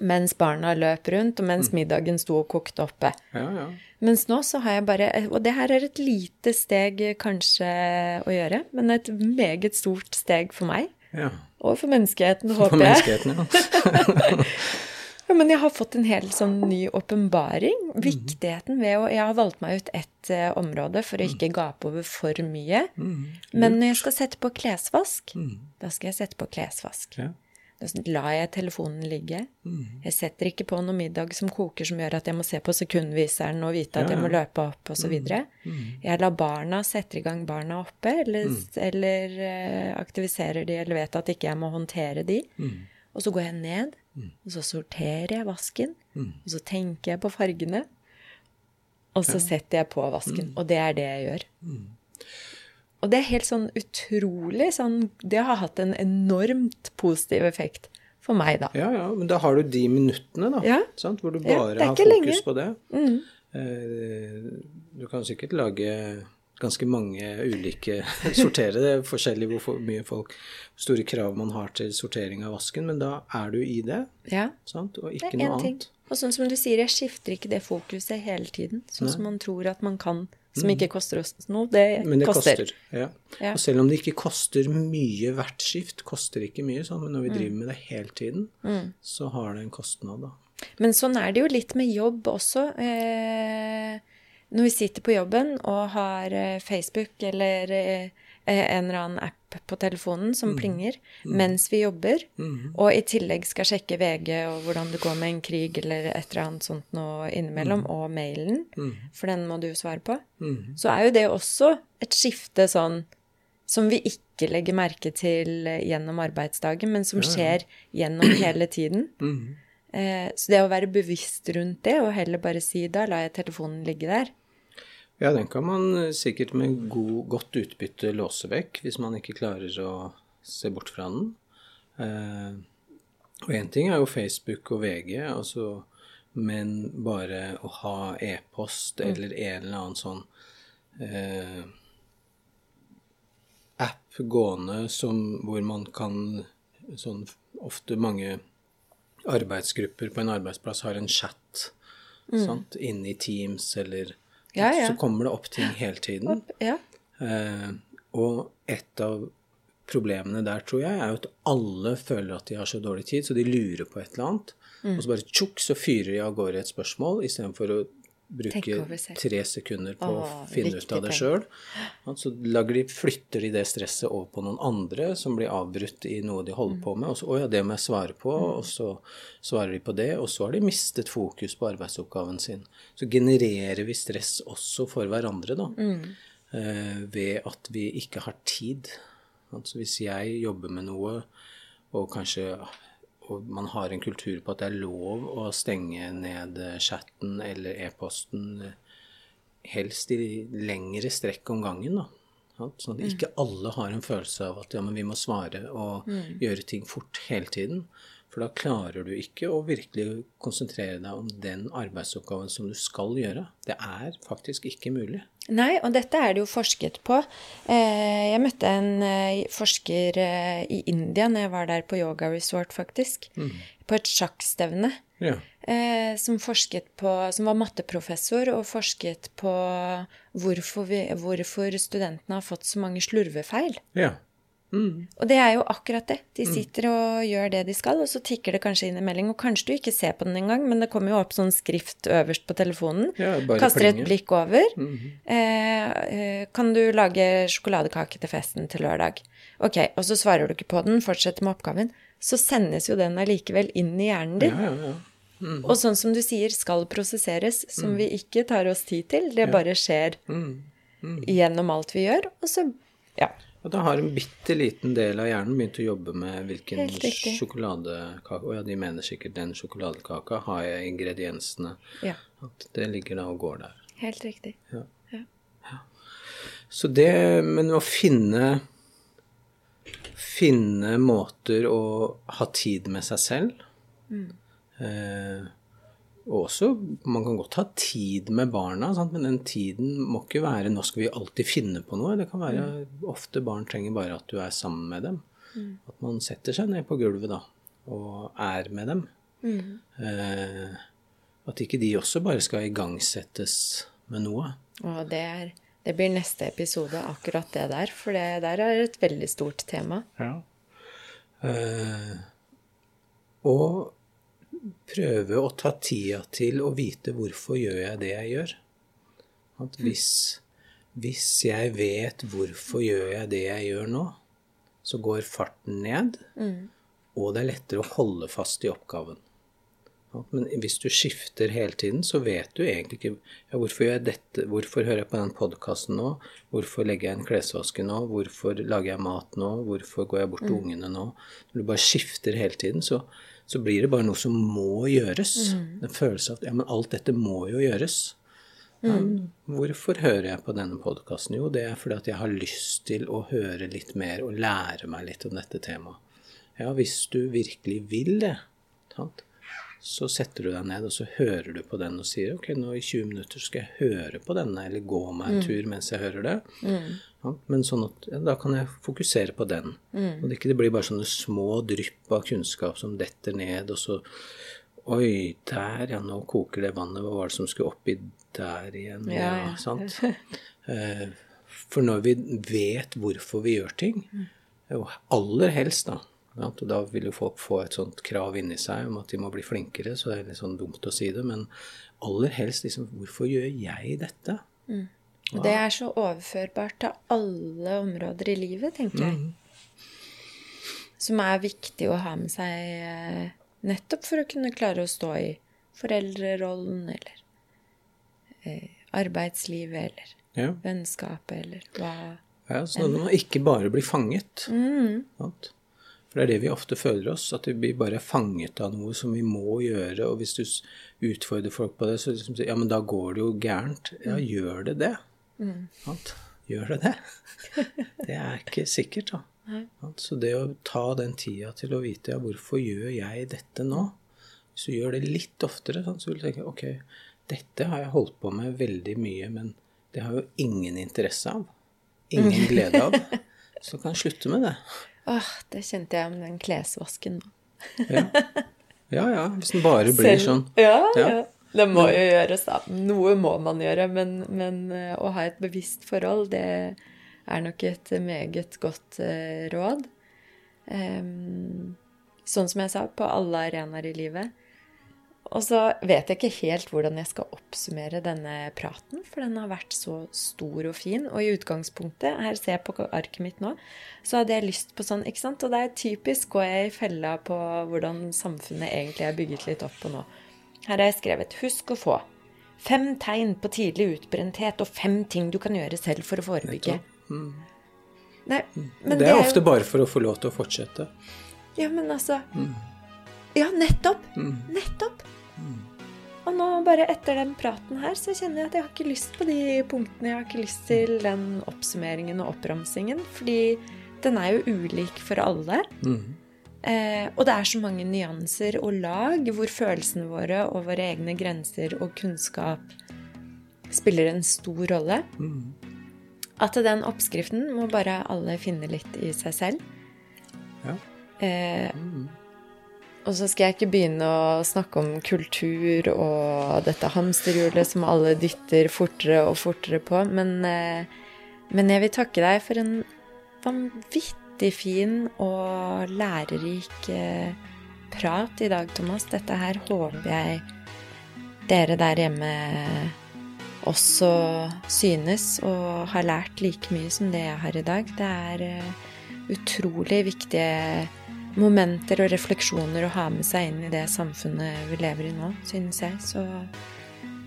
Mens barna løp rundt, og mens middagen sto og kokte oppe. ja, ja. Mens nå så har jeg bare Og det her er et lite steg eh, kanskje å gjøre, men et meget stort steg for meg. ja. Og for menneskeheten, håper jeg. For menneskeheten, ja. Ja, men jeg har fått en helt sånn ny åpenbaring. Viktigheten ved å Jeg har valgt meg ut ett uh, område for å ikke gape over for mye. Men når jeg skal sette på klesvask, da skal jeg sette på klesvask. ja. Da lar jeg telefonen ligge. Jeg setter ikke på noe middag som koker som gjør at jeg må se på sekundviseren og vite at Ja, jeg må løpe opp osv. Jeg lar barna setter i gang barna oppe, eller, eller eh, aktiviserer de, eller vet at ikke jeg må håndtere de. Og så går jeg ned, og så sorterer jeg vasken, og så tenker jeg på fargene. Og så setter jeg på vasken. Og det er det jeg gjør. Og det er helt sånn utrolig sånn Det har hatt en enormt positiv effekt for meg, da. Ja, ja, men da har du de minuttene, da. Ja. Sant? Hvor du bare er har fokus lenge. Mm. på det. Mm. Du kan sikkert lage ganske mange ulike Sortere det er forskjellig hvor mye folk store krav man har til sortering av vasken, men da er du i det, Ja, sant? Og ikke noe ting. annet. Og sånn som du sier, jeg skifter ikke det fokuset hele tiden. Sånn som man tror at man kan. Som ikke koster oss noe. Det, Mm. Men det koster. koster. ja. Ja. Og selv om det ikke koster mye hvert skift, koster ikke mye, sånn, men når vi Mm. driver med det hele tiden, så har det en kostnad, da. Men sånn er det jo litt med jobb også. Eh, når vi sitter på jobben og har eh, Facebook eller eh, en eller annen app på telefonen som plinger mens vi jobber, og i tillegg skal sjekke VG og hvordan det går med en krig eller et eller annet sånt noe innimellom, og mailen, for den må du svare på, så er jo det også et skifte sånn som vi ikke legger merke til eh, gjennom arbeidsdagen, men som skjer gjennom hele tiden. Eh, Så det å være bevisst rundt det, og heller bare si da lar jeg telefonen ligge der. Ja, den kan man eh, sikkert med god, godt utbytte låse vekk, hvis man ikke klarer å se bort fra den. Eh, og én ting er jo Facebook og VG, altså, men bare å ha e-post eller en eller annen sånn eh, app gående som, hvor man kan sånn ofte mange arbeidsgrupper på en arbeidsplass har en chat sant, inne i Teams eller Ja, ja. Så kommer det opp ting hele tiden. Ja. Eh, og et av problemene der, tror jeg, er jo at alle føler at de har så dårlig tid, så de lurer på et eller annet. Mm. Og så bare tjukk, så fyrer de av gårde et spørsmål istedenfor å bruke Tenke over selv. tre sekunder på å Åh, finne ut av det sjøl. Så lager de, flytter de det stresset over på noen andre som blir avbrutt i noe de holder på med. Og så 'Å ja, det må jeg svare på', og så svarer de på det. Og så har de mistet fokus på arbeidsoppgaven sin. Så genererer vi stress også for hverandre, da. Eh, ved at vi ikke har tid. Altså hvis jeg jobber med noe, og kanskje og man har en kultur på at det er lov å stenge ned eh, chatten eller e-posten eh, helst i lengre strekk om gangen. da. Sånn at ikke alle har en følelse av at ja, men vi må svare og gjøre ting fort hele tiden. For da klarer du ikke å virkelig konsentrere deg om den arbeidsoppgaven som du skal gjøre. Det er faktisk ikke mulig. Nei, og dette er det jo forsket på. Eh, Jeg møtte en eh, forsker eh, i India når jeg var der på yoga resort, faktisk. På et sjakkstevne. Ja. som på Som var matteprofessor og forsket på hvorfor, vi, hvorfor studentene har fått så mange slurvefeil. ja. Og det er jo akkurat det. De sitter og gjør det de skal, og så tikker det kanskje inn en melding. Og kanskje du ikke ser på den engang, men det kommer jo opp sånn skrift øverst på telefonen. Ja, kaster Kaster et blikk over. eh, eh, kan du lage sjokoladekake til festen til lørdag? Ok, og så svarer du ikke på den, fortsetter med oppgaven. Så sendes jo den allikevel inn i hjernen din. Ja, ja, ja. Og sånn som du sier, skal prosesseres, som vi ikke tar oss tid til. Det bare skjer gjennom alt vi gjør. Og så, ja. Og da har en bitte liten del av hjernen begynt å jobbe med hvilken sjokoladekake Å ja, de mener sikkert den sjokoladekaka har jeg ingrediensene. Ja, At det ligger da og går der. helt riktig. Ja. Ja. Så det Men å finne Finne måter å ha tid med seg selv eh, Og også Man kan godt ha tid med barna, sant? men den tiden må ikke være 'nå skal vi alltid finne på noe'. Det kan være Ofte barn trenger bare at du er sammen med dem. At man setter seg ned på gulvet da, og er med dem. Eh, at ikke de også bare skal igangsettes med noe. Og det, er, det blir neste episode, akkurat det der. For det der er et veldig stort tema. Ja. Eh, og prøve å ta tida til å vite hvorfor gjør jeg det jeg gjør. At hvis, hvis jeg vet hvorfor gjør jeg det jeg gjør nå, så går farten ned, og det er lettere å holde fast i oppgaven. Men hvis du skifter hele tiden, så vet du egentlig ikke ja, hvorfor gjør jeg dette, hvorfor hører jeg på den podkasten nå, hvorfor legger jeg en klesvaske nå, hvorfor lager jeg mat nå, hvorfor går jeg bort til ungene nå. Når du bare skifter hele tiden, så, så blir det bare noe som må gjøres. En følelse av at ja, men alt dette må jo gjøres. Ja, hvorfor hører jeg på denne podkasten? Jo, det er fordi at jeg har lyst til å høre litt mer og lære meg litt om dette temaet. Ja, hvis du virkelig vil det, sant? Så setter du deg ned og så hører du på den og sier ok, nå i 20 minutter skal jeg høre på denne, eller gå meg en tur mens jeg hører det. Ja, men sånn at ja, da kan jeg fokusere på den. Og det ikke det blir bare sånne små drypp av kunnskap som detter ned, og så Oi, der, ja, nå koker det vannet. Hva var det som skulle oppi der igjen? Ja, Ja, sant? Eh, For når vi vet hvorfor vi gjør ting, og aller helst da? Og da vil jo folk få et sånt krav inni seg om at de må bli flinkere, så det er litt sånn dumt å si det, men aller helst liksom, hvorfor gjør jeg dette? Og det er så overførbart til alle områder i livet, tenker jeg. Som er viktig å ha med seg eh, nettopp for å kunne klare å stå i foreldrerollen, eller eh, arbeidslivet, eller Ja, vennskapet, eller hva ja sånn at man ikke bare blir fanget. Sant? For det er det vi ofte føler oss, at vi bare er fanget av noe som vi må gjøre. Og hvis du utfordrer folk på det, så liksom sier ja, men da går det jo gærent. Ja, gjør det det? Sant? Gjør det det? Det er ikke sikkert, da. Så det å ta den tida til å vite ja, hvorfor gjør jeg dette nå? Hvis du gjør det litt oftere, så vil du tenke ok, dette har jeg holdt på med veldig mye, men det har jo ingen interesse av. Ingen glede av. Så kan jeg slutte med det. Åh, det kjente jeg om den klesvasken nå. Ja, ja. ja hvis den bare blir Selv- sånn. Ja, Ja. ja. Det må jo gjøres, da. Noe må man gjøre, men, men eh, å ha et bevisst forhold, det er nok et meget godt eh, råd. Um, sånn som jeg sa, på alle arenaer i livet. Og så vet jeg ikke helt hvordan jeg skal oppsummere denne praten, for den har vært så stor og fin. Og i utgangspunktet, her ser jeg på arket mitt nå, så hadde jeg lyst på sånn, ikke sant? Og det er typisk går jeg i fella på hvordan samfunnet egentlig er bygget litt opp på nå. Her har jeg skrevet 'Husk å få fem tegn på tidlig utbrenthet og fem ting du kan gjøre selv for å forebygge'. Nei, men det er jo- ofte bare for å få lov til å fortsette. ja, men altså Ja, nettopp! Nettopp! Og nå, bare etter den praten her, så kjenner jeg at jeg har ikke lyst på de punktene. Jeg har ikke lyst til den oppsummeringen og oppramsingen, fordi den er jo ulik for alle. Eh, og det er så mange nyanser og lag hvor følelsene våre og våre egne grenser og kunnskap spiller en stor rolle. At den oppskriften må bare alle finne litt i seg selv. Ja. Eh, og så skal jeg ikke begynne å snakke om kultur og dette hamsterhjulet som alle dytter fortere og fortere på, men, eh, men jeg vil takke deg for en vanvittig fin og lærerik eh, prat i dag, Thomas. Dette her håper jeg dere der hjemme også synes og har lært like mye som det jeg har i dag. Det er eh, utrolig viktige momenter og refleksjoner å ha med seg inn i det samfunnet vi lever i nå, synes jeg. Så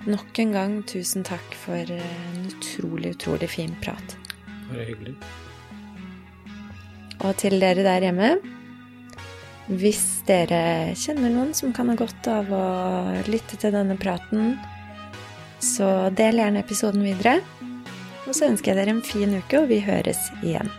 nok en gang tusen takk for en utrolig, utrolig fin prat. Bare hyggelig. Og til dere der hjemme Hvis dere kjenner noen som kan ha godt av å lytte til denne praten, så del gjerne episoden videre. Og så ønsker jeg dere en fin uke, og vi høres igjen.